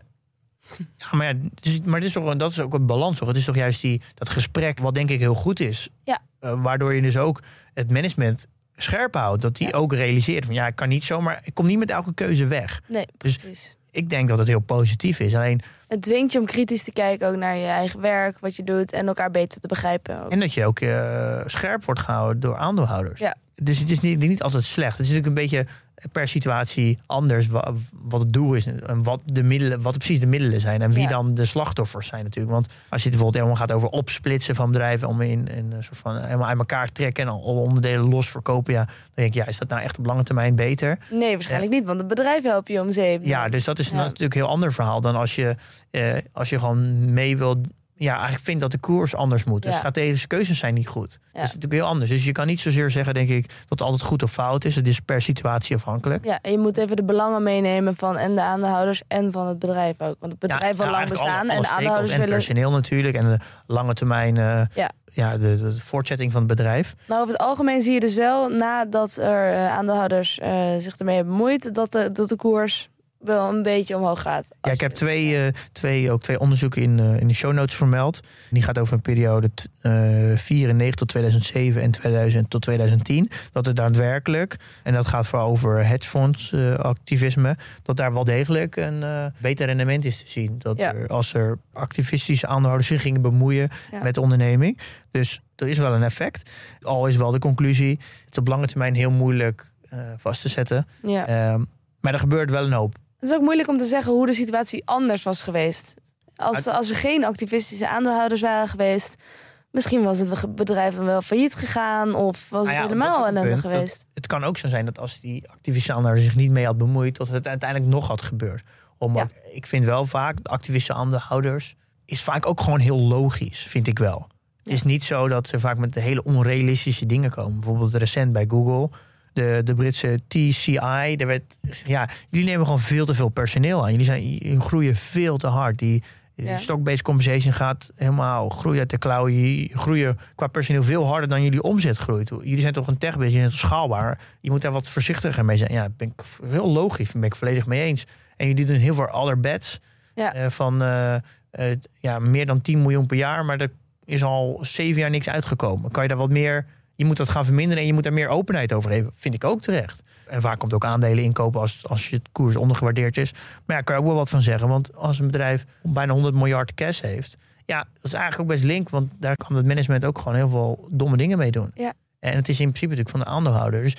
ja, maar, ja, dus, maar het is toch, dat is ook een balans. Toch? Het is toch juist die, dat gesprek wat denk ik heel goed is. Ja. Eh, waardoor je dus ook het management scherp houdt. Dat Ja. ook realiseert van ja, ik kan niet zomaar, ik kom niet met elke keuze weg. Nee, Dus- precies. Ik denk dat het heel positief is. Alleen, Het dwingt je om kritisch te kijken ook naar je eigen werk, wat je doet en elkaar beter te begrijpen. Ook. en dat je ook eh, scherp wordt gehouden door aandeelhouders. Ja. Dus het is niet, niet altijd slecht. Het is natuurlijk een beetje per situatie anders wa- wat het doel is en wat de middelen, wat precies de middelen zijn en wie Ja. dan de slachtoffers zijn natuurlijk. Want als je het bijvoorbeeld helemaal gaat over opsplitsen van bedrijven om in, in een soort van helemaal uit elkaar trekken en alle onderdelen los verkopen, ja, dan denk ik ja, is dat nou echt op lange termijn beter? Nee, waarschijnlijk niet, want het bedrijf helpt je om zeep. Ja, dus dat is Ja. natuurlijk een heel ander verhaal dan als je, eh, als je gewoon mee wilt. Ja, eigenlijk vindt dat de koers anders moet. De Ja. strategische keuzes zijn niet goed. Dat is Ja. natuurlijk heel anders. Dus je kan niet zozeer zeggen, denk ik, dat het altijd goed of fout is. Het is per situatie afhankelijk. Ja, en je moet even de belangen meenemen van en de aandeelhouders en van het bedrijf ook. Want het bedrijf wil Ja, lang bestaan alle- alle en de aandeelhouders willen... En personeel natuurlijk. En de lange termijn, eh, Ja. ja, de, de, de voortzetting van het bedrijf. Nou, over het algemeen zie je dus wel, nadat er eh, aandeelhouders eh, zich ermee hebben bemoeid, dat de, dat de koers wel een beetje omhoog gaat. Ja, ik heb twee, eh, twee, ook twee onderzoeken in, eh, in de show notes vermeld. Die gaat over een periode t- eh 94 tot 2007 en 2000 tot 2010. Dat er daadwerkelijk, en dat gaat vooral over hedgefonds eh, activisme, dat daar wel degelijk een eh, beter rendement is te zien. Dat Ja. er, als er activistische aandeelhouders zich gingen bemoeien Ja. met de onderneming. Dus er is wel een effect. Al is wel de conclusie, het is op lange termijn heel moeilijk eh, vast te zetten. Ja. Ehm, maar er gebeurt wel een hoop. Het is ook moeilijk om te zeggen hoe de situatie anders was geweest. Als, als er geen activistische aandeelhouders waren geweest, misschien was het bedrijf dan wel failliet gegaan of was Nou ja, het helemaal ellende punt. geweest. het kan ook zo zijn dat als die activistische aandeelhouder zich niet mee had bemoeid, dat het uiteindelijk nog had gebeurd. Omdat ik vind wel vaak, de activistische aandeelhouders is vaak ook gewoon heel logisch, vind ik wel. Het is niet zo dat ze vaak met hele onrealistische dingen komen. Bijvoorbeeld recent bij Google, de, de Britse TCI, daar werd gezegd, ja, jullie nemen gewoon veel te veel personeel aan. Jullie, zijn, jullie groeien veel te hard. Die, Ja. stock-based compensation gaat helemaal groeien uit de klauwen. Jullie groeien qua personeel veel harder dan jullie omzet groeit. Jullie zijn toch een tech-based, jullie zijn toch schaalbaar. Je moet daar wat voorzichtiger mee zijn. Ja, daar ben ik heel logisch, daar ben ik volledig mee eens. En jullie doen heel veel other bets Ja. eh, van eh, eh, ja, meer dan 10 miljoen per jaar. Maar er is al zeven jaar niks uitgekomen. Kan je daar wat meer... Je moet dat gaan verminderen en je moet daar meer openheid over geven. Vind ik ook terecht. En vaak komt ook aandelen inkopen als, als je het koers ondergewaardeerd is. Maar ja, kan je ook wel wat van zeggen. Want als een bedrijf bijna 100 miljard cash heeft... Ja, dat is eigenlijk ook best link. Want daar kan het management ook gewoon heel veel domme dingen mee doen. Ja. En het is in principe natuurlijk van de aandeelhouder. Dus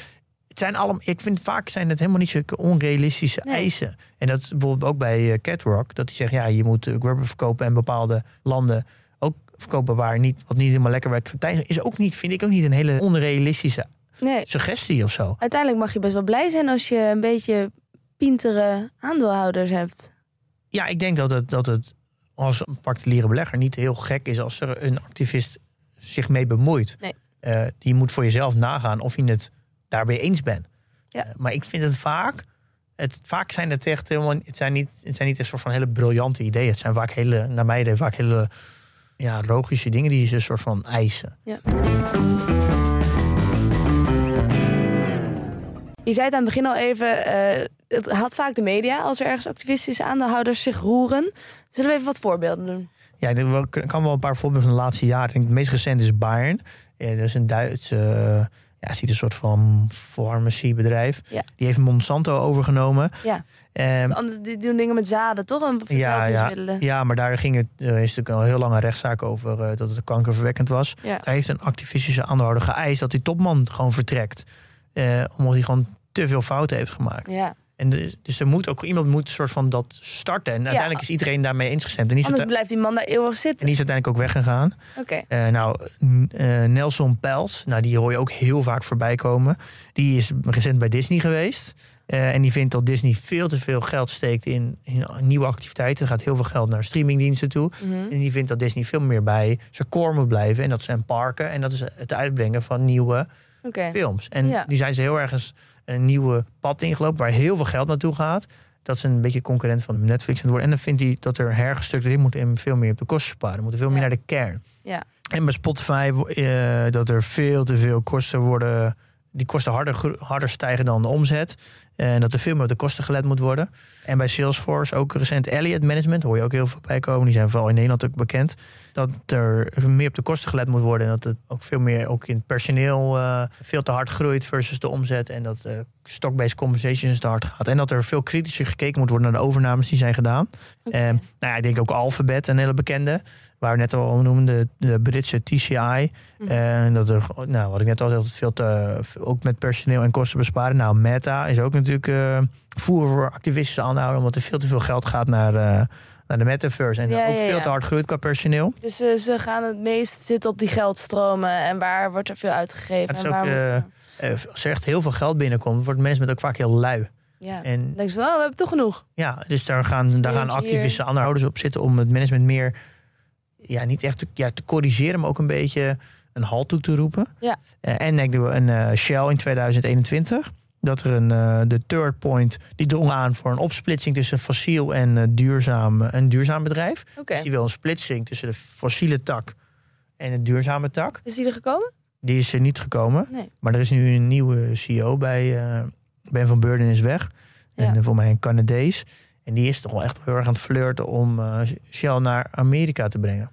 het zijn allemaal, ik vind vaak zijn het helemaal niet zulke onrealistische Nee. eisen. En dat is bijvoorbeeld ook bij eh, Catrock. Dat die zegt, ja, je moet eh, rubber verkopen en bepaalde landen verkopen waar niet, wat niet helemaal lekker werkt voor tijd. Is ook niet, vind ik ook niet een hele onrealistische Nee, suggestie of zo. uiteindelijk mag je best wel blij zijn als je een beetje pintere aandeelhouders hebt. Ja, ik denk dat het, dat het als een particuliere belegger niet heel gek is als er een activist zich mee bemoeit. Nee. Eh, je moet voor jezelf nagaan of je het daarbij eens bent. Ja. Eh, maar ik vind het vaak, het, vaak zijn het echt helemaal, het zijn niet, het zijn niet een soort van hele briljante ideeën. Het zijn vaak hele, naar mij idee, vaak hele ja, logische dingen die ze een soort van eisen. Je zei het aan het begin al even, eh, het haalt vaak de media als er ergens activistische aandeelhouders zich roeren. Zullen we even wat voorbeelden doen? Ja, ik kan wel een paar voorbeelden van de laatste jaren. Het meest recent is Bayern. Dat is een Duitse, ja, ziet een soort van farmaciebedrijf. Ja. Die heeft Monsanto overgenomen. Ja. Want Die doen dingen met zaden, toch? En ja, ja, ja, maar daar ging het, er is natuurlijk al een heel lange rechtszaak over eh, dat het kankerverwekkend was. Ja. Daar heeft een activistische aandeelhouder geëist dat die topman gewoon vertrekt. Eh, omdat hij gewoon te veel fouten heeft gemaakt. Ja. En dus, dus er moet ook iemand moet een soort van dat starten. En uiteindelijk is iedereen daarmee insgestemd. En Anders blijft die man daar eeuwig en zitten. die is uiteindelijk ook weggegaan. Oké. Eh, nou, eh, Nelson Pels, nou, die hoor je ook heel vaak voorbij komen. Die is recent bij Disney geweest. Eh, en die vindt dat Disney veel te veel geld steekt in, in nieuwe activiteiten. Er gaat heel veel geld naar streamingdiensten toe. Mhm. En die vindt dat Disney veel meer bij zijn core moet blijven. En dat zijn parken. En dat is het uitbrengen van nieuwe films. En Ja. nu zijn ze heel ergens een nieuwe pad ingelopen waar heel veel geld naartoe gaat. Dat is een beetje concurrent van Netflix aan het worden. En dan vindt hij dat er hergestructureerd moet en veel meer op de kosten sparen. Moeten veel meer Ja. naar de kern. Ja. En bij Spotify eh, dat er veel te veel kosten worden. Die kosten harder, harder stijgen dan de omzet. En dat er veel meer op de kosten gelet moet worden. En bij Salesforce ook recent Elliott Management, hoor je ook heel veel bij komen. Die zijn vooral in Nederland ook bekend. Dat er meer op de kosten gelet moet worden. En dat het ook veel meer ook in het personeel uh, veel te hard groeit versus de omzet. En dat uh, stock-based compensations te hard gaat. En dat er veel kritischer gekeken moet worden naar de overnames die zijn gedaan. Oké. En nou ja, ik denk ook Alphabet, een hele bekende. Waar we net al noemden, de, de Britse TCI. Mhm. En dat er, nou, wat ik net al zei, dat het veel te, ook met personeel en kosten besparen. Nou, Meta is ook natuurlijk eh voer voor activistische aanhouden, omdat er veel te veel geld gaat naar, eh, naar de metaverse. En Ja, ook ja, veel te hard groeit qua personeel. Dus eh, ze gaan het meest zitten op die geldstromen en waar wordt er veel uitgegeven. En waar Eh, als er echt heel veel geld binnenkomt, wordt mensen met ook vaak heel lui. ja. En denk je van, oh, we hebben toch genoeg. Ja, dus daar gaan, daar gaan activistische aanhouders op zitten om het management meer, ja, niet echt te, ja, te corrigeren, maar ook een beetje een halt toe te roepen. Ja. Eh, en ik doe een eh, Shell in 2021. Dat er een, eh, de third point, die drong aan voor een opsplitsing tussen fossiel en eh, duurzaam, een duurzaam bedrijf. Dus die wil een splitsing tussen de fossiele tak en de duurzame tak. Is die er gekomen? Die is er niet gekomen. Nee. Maar er is nu een nieuwe CEO bij. eh, ben van Beurden is weg. En Ja. eh, voor mij een Canadees. En die is toch wel echt heel erg aan het flirten om eh, Shell naar Amerika te brengen.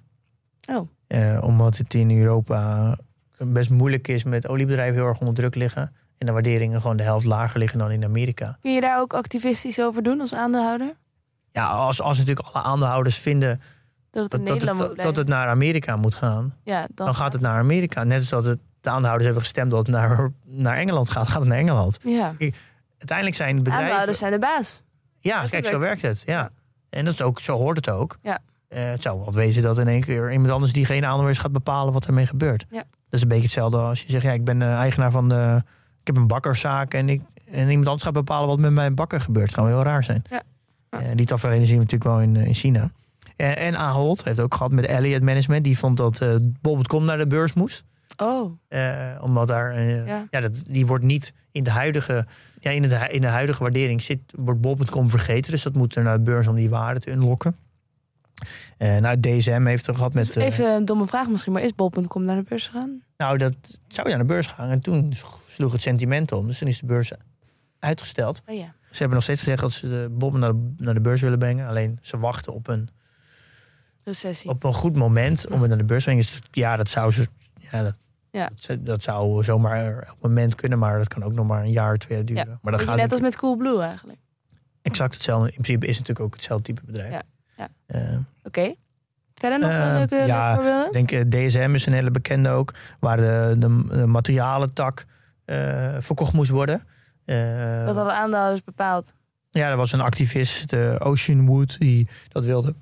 Oh. Eh, omdat het in Europa best moeilijk is met oliebedrijven heel erg onder druk liggen. En de waarderingen gewoon de helft lager liggen dan in Amerika. Kun je daar ook activistisch over doen als aandeelhouder? Ja, als, als natuurlijk alle aandeelhouders vinden Dat het dat, het, dat naar Amerika moet gaan, ja, dan, dan gaat het naar Amerika. Net als dat het, de aandeelhouders hebben gestemd dat het naar, naar Engeland gaat, gaat het naar Engeland. Ja, Uiteindelijk zijn bedrijven... aandeelhouders zijn de baas. Ja, kijk, zo werkt het. Ja. En dat is ook, zo hoort het ook. Ja. Eh, het zou wel wezen dat in één keer iemand anders die geen aandeelhouder is gaat bepalen wat ermee gebeurt. Ja. Dat is een beetje hetzelfde als je zegt, ja, ik ben eh, eigenaar van de. Ik heb een bakkerszaak en, ik, en iemand anders gaat bepalen wat met mijn bakker gebeurt. Het kan wel heel raar zijn. Ja. Ja. Eh, die tafereelen zien we natuurlijk wel in, eh, in China. En, en Ahold heeft ook gehad met Elliott Management. Die vond dat eh Bob.com naar de beurs moest. Oh, Eh, omdat daar, eh, Ja. ja. dat, die wordt niet in de huidige, ja, in, de, in de huidige waardering zit, wordt Bob.com vergeten. Dus dat moet er naar de beurs om die waarde te unlocken. Eh nou, DSM heeft er gehad met. dus eh, even een domme vraag misschien, maar is bol.com naar de beurs gegaan? nou, dat zou je naar de beurs gaan. En toen sloeg het sentiment om. Dus toen is de beurs uitgesteld. Oh ja. Ze hebben nog steeds gezegd dat ze de Bob naar de, naar de beurs willen brengen. Alleen ze wachten op een, Recessie. op een goed moment om het naar de beurs te brengen. Dus ja, dat zou ze. Ja, dat, Ja. dat zou- zomaar elk moment kunnen, maar dat kan ook nog maar een jaar, twee jaar duren. Ja. Maar dat gaat net als met Coolblue eigenlijk. exact hetzelfde. In principe is het natuurlijk ook hetzelfde type bedrijf. Ja, ja. Eh, Oké. Verder nog een leuke, ja, voorbeelden? ik denk eh, DSM is een hele bekende ook, waar de, de, de materialentak eh, verkocht moest worden. Dat hadden aandeelhouders bepaald. Ja, er was een activist, de Ocean Wood, die dat wilde.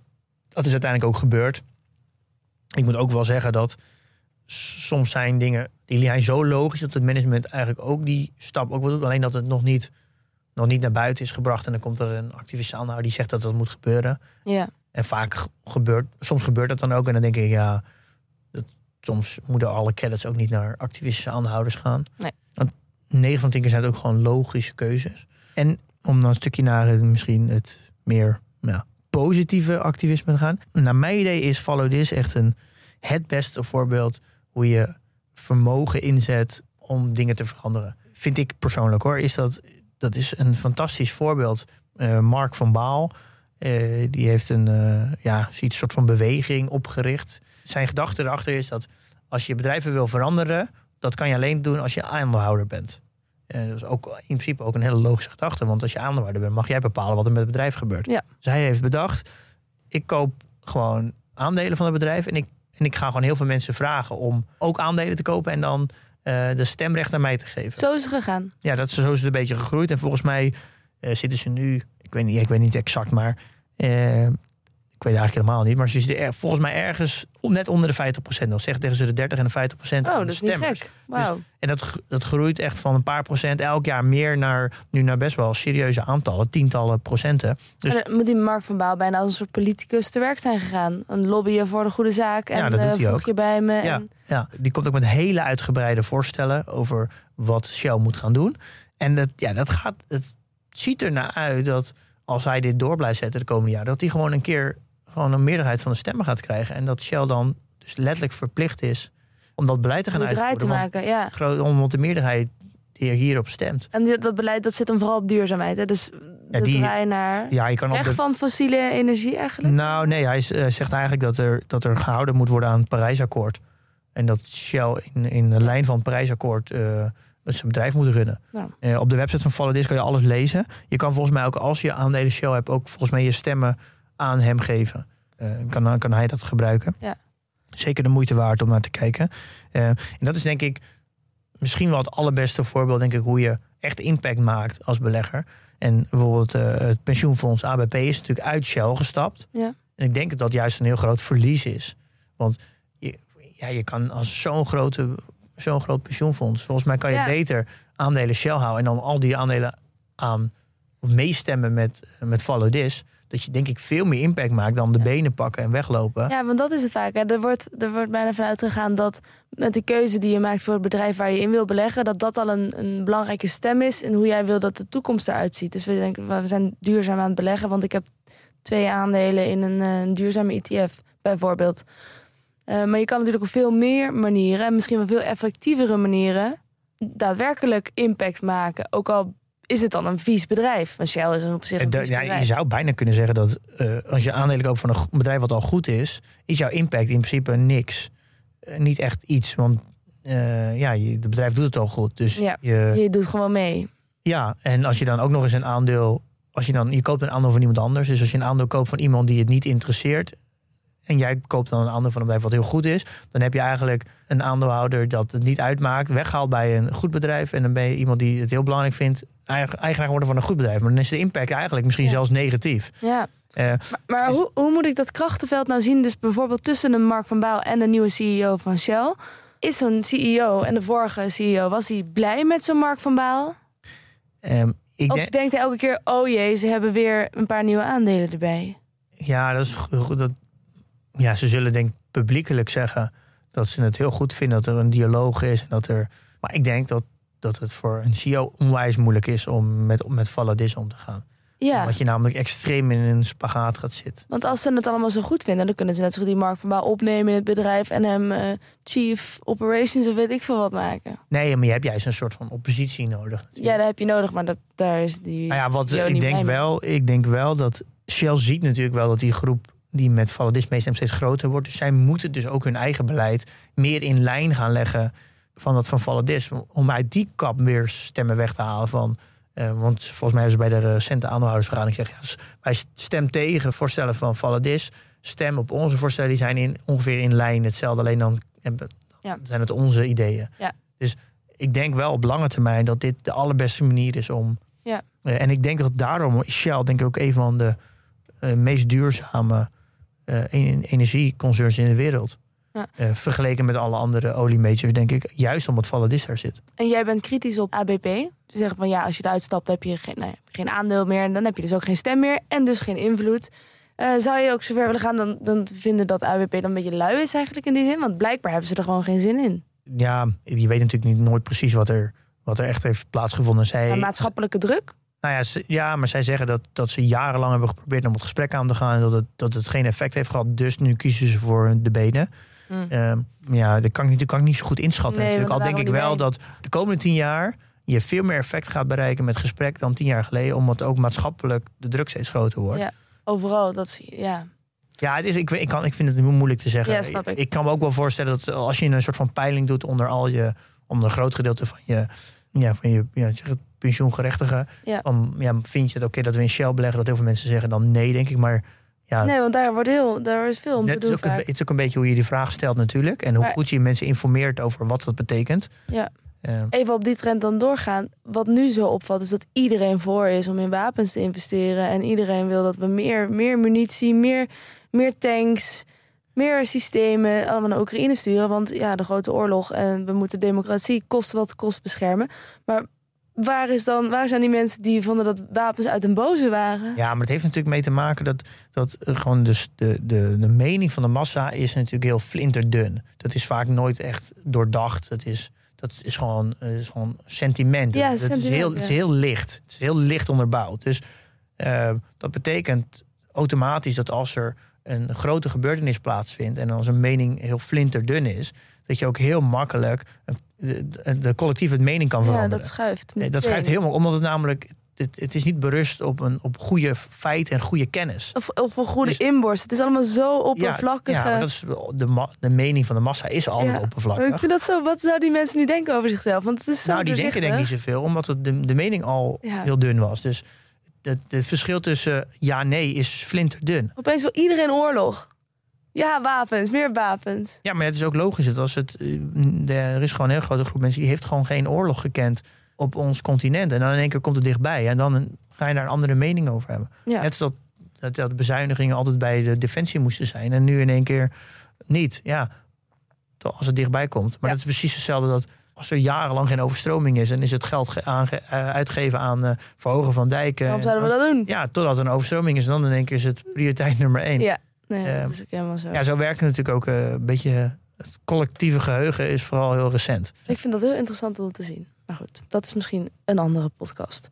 Dat is uiteindelijk ook gebeurd. Ik moet ook wel zeggen dat soms zijn dingen die zijn zo logisch dat het management eigenlijk ook die stap ook wil doen. Alleen dat het nog niet, nog niet naar buiten is gebracht. En dan komt er een activist aanhouder die zegt dat dat moet gebeuren. Ja. En vaak ge- gebeurt, soms gebeurt dat dan ook. En dan denk ik, ja, dat, soms moeten alle credits ook niet naar activistische aanhouders gaan. Nee. Want 9 van 10 keer zijn het ook gewoon logische keuzes. En om dan een stukje naar misschien het meer ja, positieve activisme te gaan. Naar mijn idee is Follow This echt een, het beste voorbeeld hoe je vermogen inzet om dingen te veranderen. Vind ik persoonlijk hoor. Is dat, dat is een fantastisch voorbeeld. Eh, Mark van Baal, eh, die heeft een, eh, ja, een soort van beweging opgericht. Zijn gedachte erachter is dat als je bedrijven wil veranderen, dat kan je alleen doen als je aandeelhouder bent. Dat is ook in principe ook een hele logische gedachte. Want als je aandeelhouder bent, mag jij bepalen wat er met het bedrijf gebeurt. Ja. Dus heeft bedacht, ik koop gewoon aandelen van het bedrijf. En ik, en ik ga gewoon heel veel mensen vragen om ook aandelen te kopen. En dan eh, de stemrecht aan mij te geven. Zo is het gegaan. Ja, dat is, zo is het een beetje gegroeid. En volgens mij eh, zitten ze nu, ik weet niet, ik weet niet exact, maar eh, ik weet eigenlijk helemaal niet. Maar ze zitten er, volgens mij ergens net onder de 50%. Nog zeg tegen ze de 30 en de 50% Oh, dat de is niet gek. Wauw. En dat, dat groeit echt van een paar procent elk jaar meer naar nu naar best wel serieuze aantallen, tientallen procenten. Dus Maar dan moet die Mark van Baal bijna als een soort politicus te werk zijn gegaan. Een lobbyen voor de goede zaak. En Ja, dat doet eh, hij ook. je bij me. Ja, En, ja, die komt ook met hele uitgebreide voorstellen over wat Shell moet gaan doen. En dat, ja, dat gaat, het ziet er naar uit dat als hij dit door blijft zetten de komende jaren, dat hij gewoon een keer gewoon een meerderheid van de stemmen gaat krijgen. En dat Shell dan dus letterlijk verplicht is om dat beleid te gaan te uitvoeren. Want maken. Ja. omdat de meerderheid die hierop stemt. En die- dat beleid dat zit dan vooral op duurzaamheid. Hè? Dus de die- draai naar Ja, je kan op weg de, van fossiele energie eigenlijk. Nou, nee, hij eh, zegt eigenlijk dat er, dat er gehouden moet worden aan het Parijsakkoord. En dat Shell in, in de lijn van het Parijsakkoord met zijn bedrijf moet runnen. Ja. Eh, op de website van Validis kan je alles lezen. Je kan volgens mij ook, als je aandelen Shell hebt, ook volgens mij je stemmen aan hem geven. Eh, kan, kan hij dat gebruiken. Ja. Zeker de moeite waard om naar te kijken. Eh, en dat is denk ik misschien wel het allerbeste voorbeeld, denk ik, hoe je echt impact maakt als belegger. En bijvoorbeeld eh, het pensioenfonds ABP is natuurlijk uit Shell gestapt. Ja. En ik denk dat dat juist een heel groot verlies is. Want je, ja, je kan als zo'n grote, zo'n groot pensioenfonds, volgens mij kan je Ja. beter aandelen Shell houden en dan al die aandelen aan of meestemmen met, met Follow This. Dat je denk ik veel meer impact maakt dan de Ja. benen pakken en weglopen. Ja, want dat is het vaak. Hè. Er, wordt, er wordt bijna vanuit gegaan dat met de keuze die je maakt voor het bedrijf waar je in wil beleggen, dat dat al een, een belangrijke stem is in hoe jij wil dat de toekomst eruit ziet. Dus we denken, we zijn duurzaam aan het beleggen, want ik heb twee aandelen in een, eh, een duurzame ETF, bijvoorbeeld. Eh, maar je kan natuurlijk op veel meer manieren, en misschien wel veel effectievere manieren, daadwerkelijk impact maken. Ook al is het dan een vies bedrijf. Want Shell is op zich En een vies ja, je zou bijna kunnen zeggen dat eh, als je aandelen koopt van een bedrijf wat al goed is, is jouw impact in principe niks. Eh, niet echt iets, want eh, ja, je, het bedrijf doet het al goed. Dus Ja. je, Je doet gewoon mee. ja, en als je dan ook nog eens een aandeel, als je dan je koopt een aandeel van iemand anders, dus als je een aandeel koopt van iemand die het niet interesseert. En jij koopt dan een aandeel van een bedrijf wat heel goed is. Dan heb je eigenlijk een aandeelhouder dat het niet uitmaakt. Weggehaald bij een goed bedrijf. En dan ben je iemand die het heel belangrijk vindt. eigen- Eigenaar geworden van een goed bedrijf. Maar dan is de impact eigenlijk misschien Ja. zelfs negatief. Ja. Eh, Maar, maar hoe, hoe moet ik dat krachtenveld nou zien? Dus bijvoorbeeld tussen de Mark van Baal en de nieuwe CEO van Shell. Is zo'n CEO en de vorige CEO, was hij blij met zo'n Mark van Baal? ehm, ik Of denk, denkt hij elke keer, oh jee, ze hebben weer een paar nieuwe aandelen erbij? ja, dat is goed. Dat, ja, ze zullen denk ik publiekelijk zeggen dat ze het heel goed vinden dat er een dialoog is. En dat er, maar ik denk dat, dat het voor een CEO onwijs moeilijk is om met, met Valladis om te gaan. Ja, Omdat je namelijk extreem in een spagaat gaat zitten. want als ze het allemaal zo goed vinden... dan kunnen ze net zo die Mark van Baal opnemen in het bedrijf... en hem eh, chief operations of weet ik veel wat maken. Nee, maar je hebt juist een soort van oppositie nodig. natuurlijk. Ja, dat heb je nodig, maar dat, daar is die Nou ja, wat CEO ik denk wel, ik denk wel dat Shell ziet natuurlijk wel dat die groep die met Valladis meestemt steeds groter wordt. Dus zij moeten dus ook hun eigen beleid meer in lijn gaan leggen van dat van Valladis. Om uit die kap weer stemmen weg te halen van. eh, want volgens mij hebben ze bij de recente aandeelhoudersvergadering gezegd... Ja, wij stem tegen voorstellen van Valladis. Stem op onze voorstellen, die zijn in, ongeveer in lijn hetzelfde. Alleen dan hebben, Ja. zijn het onze ideeën. Ja. Dus ik denk wel op lange termijn dat dit de allerbeste manier is om... Ja. Eh, en ik denk dat daarom is Shell denk ik ook een van de eh, meest duurzame eh, energieconcerns in de wereld. Ja. Eh, vergeleken met alle andere oliemajors, denk ik. Juist omdat Valladis daar zit. En jij bent kritisch op ABP. Ze zeggen van ja, als je eruit stapt, heb je geen, nou geen aandeel meer. En dan heb je dus ook geen stem meer en dus geen invloed. Eh, zou je ook zover willen gaan dan, dan vinden dat ABP dan een beetje lui is eigenlijk in die zin? Want blijkbaar hebben ze er gewoon geen zin in. Ja, je weet natuurlijk niet nooit precies wat er, wat er echt heeft plaatsgevonden. Zij, maatschappelijke druk? Nou ja, ze- ja, maar zij zeggen dat, dat ze jarenlang hebben geprobeerd om het gesprek aan te gaan. En dat het, dat het geen effect heeft gehad. Dus nu kiezen ze voor de benen. Hm. Ehm, ja, dat kan ik, dat kan ik niet zo goed inschatten Nee, natuurlijk. Al denk ik wel dat de komende tien jaar je veel meer effect gaat bereiken met gesprek dan tien jaar geleden. Omdat ook maatschappelijk de druk steeds groter wordt. Ja. Overal, dat zie je, ja. Ja, het is, ik, ik, kan, ik vind het moeilijk te zeggen. Ja, snap ik. kan me ook wel voorstellen dat als je een soort van peiling doet onder al je, onder een groot gedeelte van je, ja, van je ja, zeg het, pensioengerechtigen. Ja. Vind je het oké dat we in Shell beleggen? Dat heel veel mensen zeggen dan nee, denk ik. Maar ja, Nee, want daar, wordt heel, daar is veel om te doen ook, het is ook een beetje hoe je die vraag stelt natuurlijk. En hoe Maar- goed je mensen informeert over wat dat betekent. Ja. Even op die trend dan doorgaan. Wat nu zo opvalt is dat iedereen voor is om in wapens te investeren. En iedereen wil dat we meer, meer munitie, meer, meer tanks, meer systemen allemaal naar Oekraïne sturen. Want ja, de grote oorlog en we moeten democratie kost wat kost beschermen. Maar waar, is dan, waar zijn die mensen die vonden dat wapens uit een boze waren? Ja, maar het heeft natuurlijk mee te maken dat, dat eh, gewoon dus de, de, de mening van de massa is natuurlijk heel flinterdun. Dat is vaak nooit echt doordacht. Dat is, dat is, gewoon, eh, is gewoon sentiment. Ja, dat is heel, het is heel licht. Het is heel licht onderbouwd. Dus eh, dat betekent automatisch dat als er een grote gebeurtenis plaatsvindt en als een mening heel flinterdun is, dat je ook heel makkelijk de, de, collectieve mening kan Ja, veranderen. dat schuift. Nee, dat schrijft helemaal, omdat het namelijk, het, het is niet berust op, een, op goede feiten en goede kennis. Of, of een goede Dus- inborst. Het is allemaal zo oppervlakkig. Ja, maar dat is de, de mening van de massa is altijd Ja, Maar ik oppervlakkig. vind dat zo. Wat zouden die mensen nu denken over zichzelf? Want het is zo Nou, die denken denk ik niet zoveel, omdat het de, de mening al Ja. heel dun was. Dus het, het verschil tussen ja en nee is flinterdun. Opeens wil iedereen oorlog. Ja, wapens, meer wapens. Ja, maar het is ook logisch dat als het. eh, er is gewoon een hele grote groep mensen die heeft gewoon geen oorlog gekend op ons continent. En dan in één keer komt het dichtbij. En dan ga je daar een andere mening over hebben. Ja. Net zoals dat, dat bezuinigingen altijd bij de defensie moesten zijn. En nu in één keer niet. Ja, als het dichtbij komt. Maar Ja. dat is precies hetzelfde dat als er jarenlang geen overstroming is, dan is het geld aange- eh, uitgeven aan eh, verhogen van dijken. Waarom En zouden we dat doen? Ja, totdat er een overstroming is. En dan in één keer is het prioriteit [laughs] nummer één. Ja, nee, Eh, dat is ook helemaal zo. Ja, zo werkt het natuurlijk ook eh, een beetje. Het collectieve geheugen is vooral heel recent. Ik vind dat heel interessant om te zien. Maar goed, dat is misschien een andere podcast.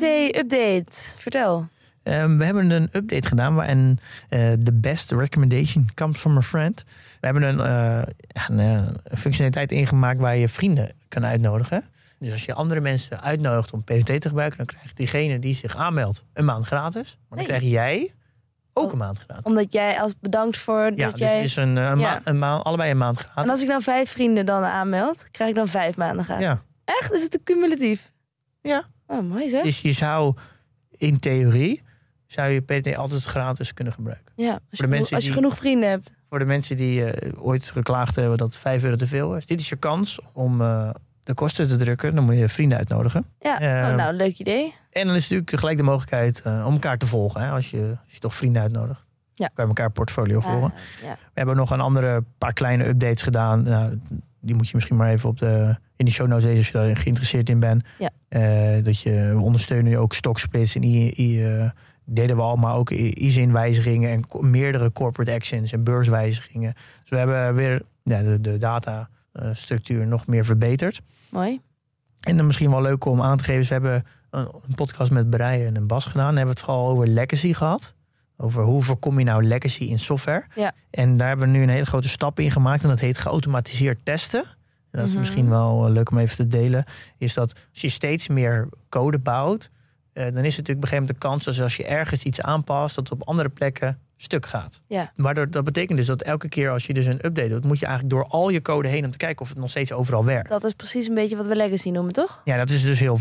PDT-update. Vertel. Ehm, we hebben een update gedaan waarin eh the best recommendation comes from a friend. We hebben een, eh, een, eh, een functionaliteit ingemaakt waar je vrienden kan uitnodigen. Dus als je andere mensen uitnodigt om PDT te gebruiken, dan krijgt diegene die zich aanmeldt een maand gratis. Maar dan Nee. krijg jij ook een maand gratis. Omdat jij als bedankt voor Ja, dat dus jij... een, eh, een, Ja. een maand, allebei een maand gratis. En als ik dan vijf vrienden dan aanmeld, krijg ik dan vijf maanden gratis. Ja. Echt? Is het cumulatief? Ja. Oh, mooi zeg. Dus je zou in theorie zou je PDT altijd gratis kunnen gebruiken. ja, als je, de genoeg, als je die- genoeg vrienden hebt. Voor de mensen die eh, ooit geklaagd hebben dat 5 euro te veel is. Dit is je kans om eh, de kosten te drukken. Dan moet je vrienden uitnodigen. Ja, Ehm, oh, nou, leuk idee. En dan is natuurlijk gelijk de mogelijkheid eh, om elkaar te volgen. Hè, als, je, als je toch vrienden uitnodigt. Ja. Dan kan je elkaar portfolio volgen. Ah, ja. We hebben nog een andere paar kleine updates gedaan. Nou, die moet je misschien maar even op de, in de show notes lezen als je daar geïnteresseerd in bent. Ja. Eh, dat je, we ondersteunen ook stocksplits en I, I, eh, deden we al, maar ook ISIN-wijzigingen en meerdere corporate actions en beurswijzigingen. Dus we hebben weer ja, de, de datastructuur nog meer verbeterd. Mooi. En dan misschien wel leuk om aan te geven, we hebben een, een podcast met Breien en Bas gedaan. Dan hebben we het vooral over legacy gehad. Over hoe voorkom je nou legacy in software. Ja. En daar hebben we nu een hele grote stap in gemaakt. En dat heet geautomatiseerd testen. En dat is Mhm. misschien wel eh, leuk om even te delen. Is dat als je steeds meer code bouwt. eh, dan is het natuurlijk op een gegeven moment de kans dat als je ergens iets aanpast. dat het op andere plekken stuk gaat. Ja. Waardoor dat betekent dus dat elke keer als je dus een update doet. moet je eigenlijk door al je code heen om te kijken of het nog steeds overal werkt. Dat is precies een beetje wat we legacy noemen, toch? Ja, dat is dus heel.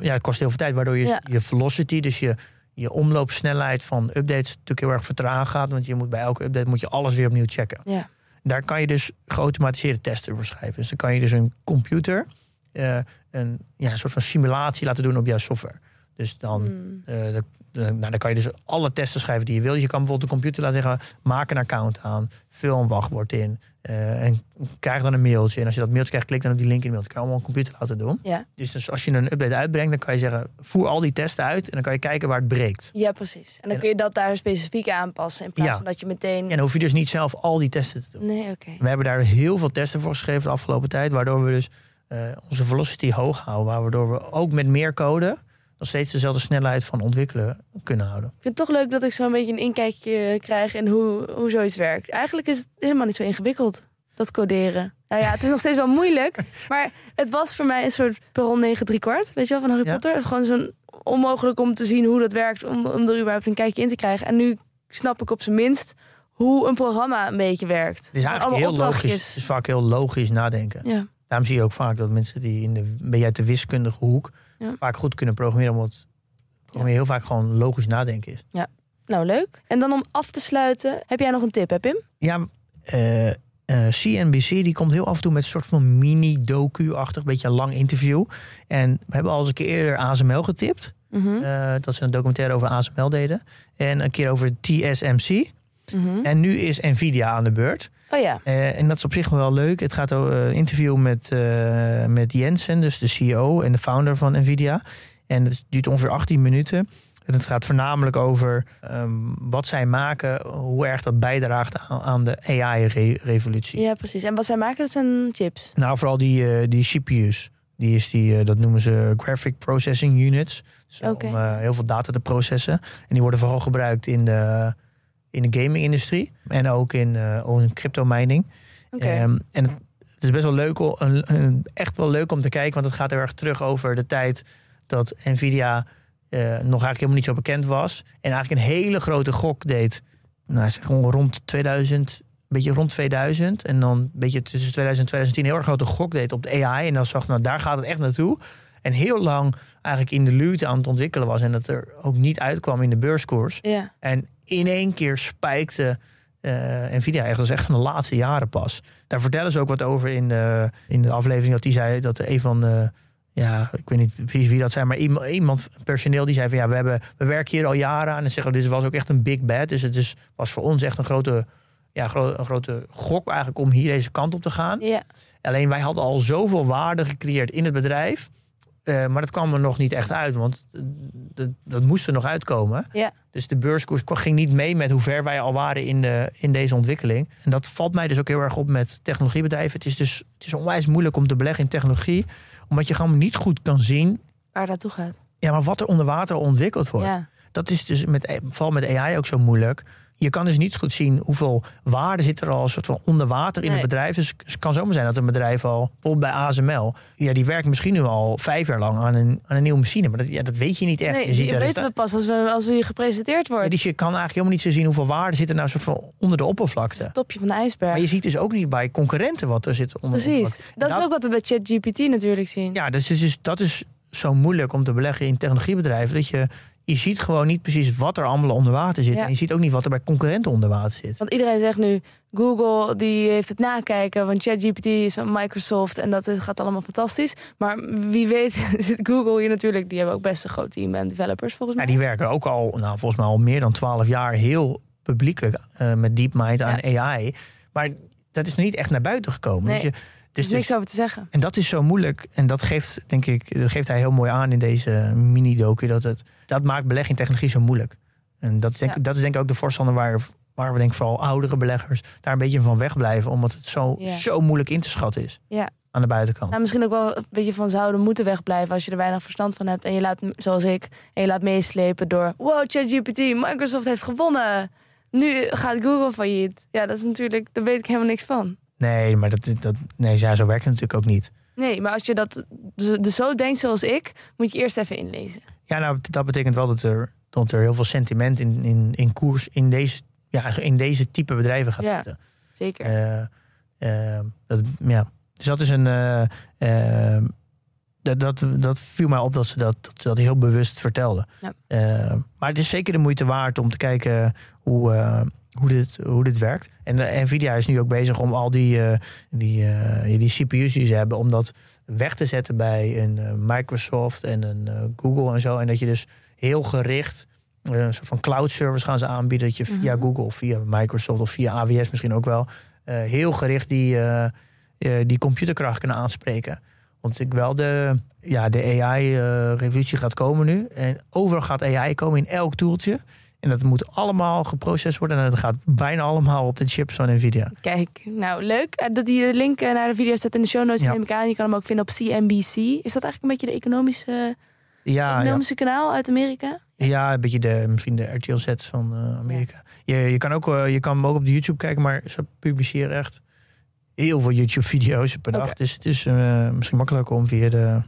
Ja, kost heel veel tijd, waardoor je Ja. je velocity, dus je, je omloopsnelheid van updates natuurlijk heel erg vertraagd gaat. Want je moet bij elke update moet je alles weer opnieuw checken. Ja. Daar kan je dus geautomatiseerde testen voor schrijven. Dus dan kan je dus een computer eh, een, ja, een soort van simulatie laten doen op jouw software. Dus dan, Hmm. eh, de- nou, dan kan je dus alle testen schrijven die je wil. Je kan bijvoorbeeld de computer laten zeggen: maak een account aan, vul een wachtwoord in. eh, en krijg dan een mailtje. En als je dat mailtje krijgt, klik dan op die link in de mail. Dat kan je allemaal een computer laten doen. Ja. Dus, dus als je een update uitbrengt, dan kan je zeggen: voer al die testen uit. En dan kan je kijken waar het breekt. ja, precies. En dan En- kun je dat daar specifiek aanpassen. In plaats Ja. van dat je meteen... En dan hoef je dus niet zelf al die testen te doen. Nee, oké. We hebben daar heel veel testen voor geschreven de afgelopen tijd. Waardoor we dus eh, onze velocity hoog houden. Waardoor we ook met meer code nog steeds dezelfde snelheid van ontwikkelen kunnen houden. Ik vind het toch leuk dat ik zo'n beetje een inkijkje krijg in hoe, hoe zoiets werkt. Eigenlijk is het helemaal niet zo ingewikkeld, dat coderen. Nou ja, het is nog steeds wel moeilijk. [laughs] Maar het was voor mij een soort perron 9 3 kwart. Weet je wel, van Harry Ja. Potter. Gewoon zo'n onmogelijk om te zien hoe dat werkt. Om, om er überhaupt een kijkje in te krijgen. En nu snap ik op zijn minst hoe een programma een beetje werkt. Het is eigenlijk heel logisch. Het is vaak heel logisch nadenken. Ja, Daarom zie je ook vaak dat mensen die in de, beetje uit de wiskundige hoek Ja. vaak goed kunnen programmeren. Omdat programmeren heel vaak gewoon logisch nadenken is. nou leuk. En dan om af te sluiten, heb jij nog een tip, hè Pim? Ja, eh, eh, CNBC die komt heel af en toe met een soort van mini-docu-achtig, beetje een lang interview. En we hebben al eens een keer eerder ASML getipt. Eh, dat ze een documentaire over ASML deden. En een keer over TSMC. mhm. En nu is Nvidia aan de beurt. Oh ja, Eh, en dat is op zich wel leuk. Het gaat over een interview met, eh, met Jensen, dus de CEO en de founder van Nvidia. En het duurt ongeveer 18 minuten. En het gaat voornamelijk over ehm, wat zij maken, hoe erg dat bijdraagt aan, aan de AI-revolutie. ja precies. En wat zij maken, dat zijn chips. Nou, vooral die, eh, die CPU's. Die is die, dat noemen ze Graphic Processing Units. Dus. Om heel veel data te processen. En die worden vooral gebruikt in de, in de gaming-industrie. En ook in, eh, ook in crypto mining. Oké. Ehm, en het, het is best wel leuk, o- een, een- echt wel leuk om te kijken, want het gaat heel erg terug over de tijd dat Nvidia eh, nog eigenlijk helemaal niet zo bekend was. En eigenlijk een hele grote gok deed. Nou, zeg gewoon rond 2000, een beetje rond 2000. En dan een beetje tussen 2000 en 2010 een heel erg grote gok deed op de AI. En dan zag, nou daar gaat het echt naartoe. En heel lang eigenlijk in de luwte aan het ontwikkelen was. En dat er ook niet uitkwam in de beurskoers. ja. En in één keer spijkte eh, Nvidia echt. Dat is echt van de laatste jaren pas. Daar vertellen ze ook wat over in de, in de aflevering. Dat die zei dat een van de... Ja, ik weet niet precies wie dat zijn. Maar iemand, iemand personeel die zei van... Ja, we, hebben, we werken hier al jaren aan. En zeggen dit was ook echt een big bet. Dus het is, was voor ons echt een grote, ja, gro- een grote gok eigenlijk om hier deze kant op te gaan. ja. Alleen wij hadden al zoveel waarde gecreëerd in het bedrijf. Eh, maar dat kwam er nog niet echt uit, want eh, dat, dat moest er nog uitkomen. Ja. Dus de beurskoers ging niet mee met hoe ver wij al waren in, de, in deze ontwikkeling. En dat valt mij dus ook heel erg op met technologiebedrijven. Het is dus het is onwijs moeilijk om te beleggen in technologie, omdat je gewoon niet goed kan zien Waar het naartoe gaat. ja, maar wat er onder water ontwikkeld wordt. Ja. Dat is dus met, vooral met AI ook zo moeilijk. Je kan dus niet goed zien hoeveel waarde zit er al soort van onder water in Nee. het bedrijf. Dus het kan zomaar zijn dat een bedrijf al, bijvoorbeeld bij ASML, ja, die werkt misschien nu al vijf jaar lang aan een, aan een nieuwe machine. Maar dat, ja, dat weet je niet echt. Nee, je ziet er weten we pas als we, als we hier gepresenteerd ja, worden. dus je kan eigenlijk helemaal niet zo zien hoeveel waarde zit er nou soort van onder de Het oppervlakte. topje van de ijsberg. Maar je ziet dus ook niet bij concurrenten wat er zit onder de Precies. Dat is dat- ook wat we bij ChatGPT natuurlijk zien. Ja, dus, het dus dat is zo moeilijk om te beleggen in technologiebedrijven. Dat je, je ziet gewoon niet precies wat er allemaal onder water zit. Ja. En je ziet ook niet wat er bij concurrenten onder water zit. Want iedereen zegt nu, Google die heeft het nakijken, want ChatGPT is van Microsoft en dat gaat allemaal fantastisch. Maar wie weet [laughs] zit Google hier natuurlijk, die hebben ook best een groot team en developers volgens Ja, mij. die werken ook al, nou, volgens mij al meer dan twaalf jaar heel publiekelijk eh, met DeepMind aan AI. Maar dat is nog niet echt naar buiten gekomen. Nee, Dus je, er dus, is dus- niks over te zeggen. en dat is zo moeilijk. En dat geeft, denk ik, dat geeft hij heel mooi aan in deze mini-docu. Dat, het, dat maakt beleggen in technologie zo moeilijk. En dat is denk, Ja. dat is denk ik ook de voorstander waar, waar we denk ik vooral oudere beleggers daar een beetje van wegblijven. Omdat het zo, Ja. zo moeilijk in te schatten is Ja. aan de buitenkant. Nou, misschien ook wel een beetje van zouden moeten wegblijven als je er weinig verstand van hebt. En je laat, zoals ik, en je laat meeslepen door... Wow, ChatGPT, Microsoft heeft gewonnen. Nu gaat Google failliet. Ja, dat is natuurlijk, daar weet ik helemaal niks van. Nee, maar dat, dat, nee, ja, zo werkt het natuurlijk ook niet. Nee, maar als je dat dus zo denkt zoals ik, moet je eerst even inlezen. Ja, nou, dat betekent wel dat er, dat er heel veel sentiment in, in, in koers in deze, ja, in deze type bedrijven gaat Ja. zitten. Zeker. Eh, eh, dat, ja. Dus dat is een. eh, dat, dat, dat viel mij op dat ze dat, dat, dat heel bewust vertelden. Ja. Maar het is zeker de moeite waard om te kijken hoe, hoe, dit, hoe dit werkt. En eh, Nvidia is nu ook bezig om al die, eh, die, eh, die CPU's die ze hebben, om dat weg te zetten bij een Microsoft en een Google en zo. En dat je dus heel gericht een soort van cloud service gaan ze aanbieden. Dat je via Mhm. Google of via Microsoft of via AWS misschien ook wel heel gericht die, die computerkracht kunnen aanspreken. Want ik wel de, ja, de AI-revolutie gaat komen nu. En overal gaat AI komen in elk toeltje. En dat moet allemaal geprocessed worden. En dat gaat bijna allemaal op de chips van Nvidia. Kijk, nou leuk. Eh, Dat die link eh, naar de video staat in de show notes, Ja. neem ik aan. Je kan hem ook vinden op CNBC. Is dat eigenlijk een beetje de economische, Ja, ja. economische kanaal uit Amerika? ja een beetje de, misschien de RTL Z van eh, Amerika. Je, je, kan ook, eh, je kan hem ook op de YouTube kijken, maar ze publiceren echt heel veel YouTube-video's per dag. Dus het is eh, misschien makkelijker om via de,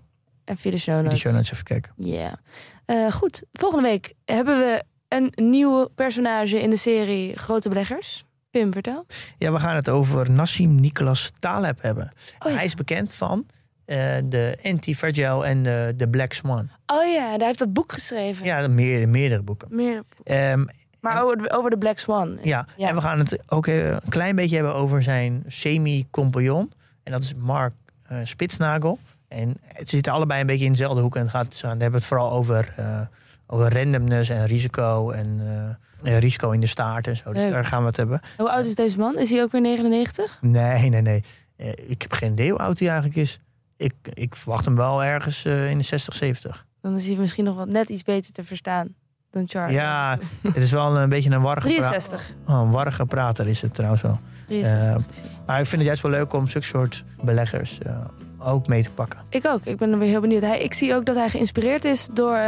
En via de show via notes. de show notes even te kijken. Ja. Eh, goed, volgende week hebben we een nieuwe personage in de serie Grote Beleggers. Pim, vertel. Ja, we gaan het over Nassim Nicholas Taleb hebben. Oh ja. Hij is bekend van eh, de Anti-Fragile en de, de Black Swan. Oh ja, hij heeft dat boek geschreven. Ja, meer, meerdere boeken. Meer, Ehm, maar over de, over de Black Swan. ja. Ja. en we gaan het ook eh, een klein beetje hebben over zijn semi-compagnon. En dat is Mark eh, Spitsnagel. En het zitten allebei een beetje in dezelfde hoek. En het gaat, ze gaan- hebben het vooral over, over randomness en risico. En eh, eh, risico in de staart en zo. Dus Leuk. daar gaan we het hebben. Hoe oud is deze man? Is hij ook weer 99? Nee, nee, nee. Eh, ik heb geen idee hoe oud hij eigenlijk is. Ik, ik verwacht hem wel ergens eh, in de 60, 70. Dan is hij misschien nog wat net iets beter te verstaan dan Charlie. Ja, het is wel een beetje een warrige, pra- 63. oh, een warrige prater is het trouwens wel. 63 Eh, precies. Maar ik vind het juist wel leuk om zulke soort beleggers ook mee te pakken. Ik ook. Ik ben er weer heel benieuwd. Hij, ik zie ook dat hij geïnspireerd is door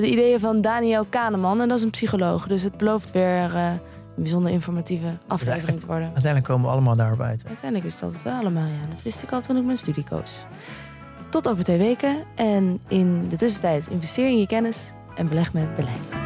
de ideeën van Daniel Kahneman. En dat is een psycholoog. Dus het belooft weer eh, een bijzonder informatieve aflevering te worden. Uiteindelijk komen we allemaal daarop uit. Uiteindelijk is dat het wel allemaal, ja. Dat wist ik al toen ik mijn studie koos. Tot over twee weken. En in de tussentijd investeer in je kennis en beleg met beleid.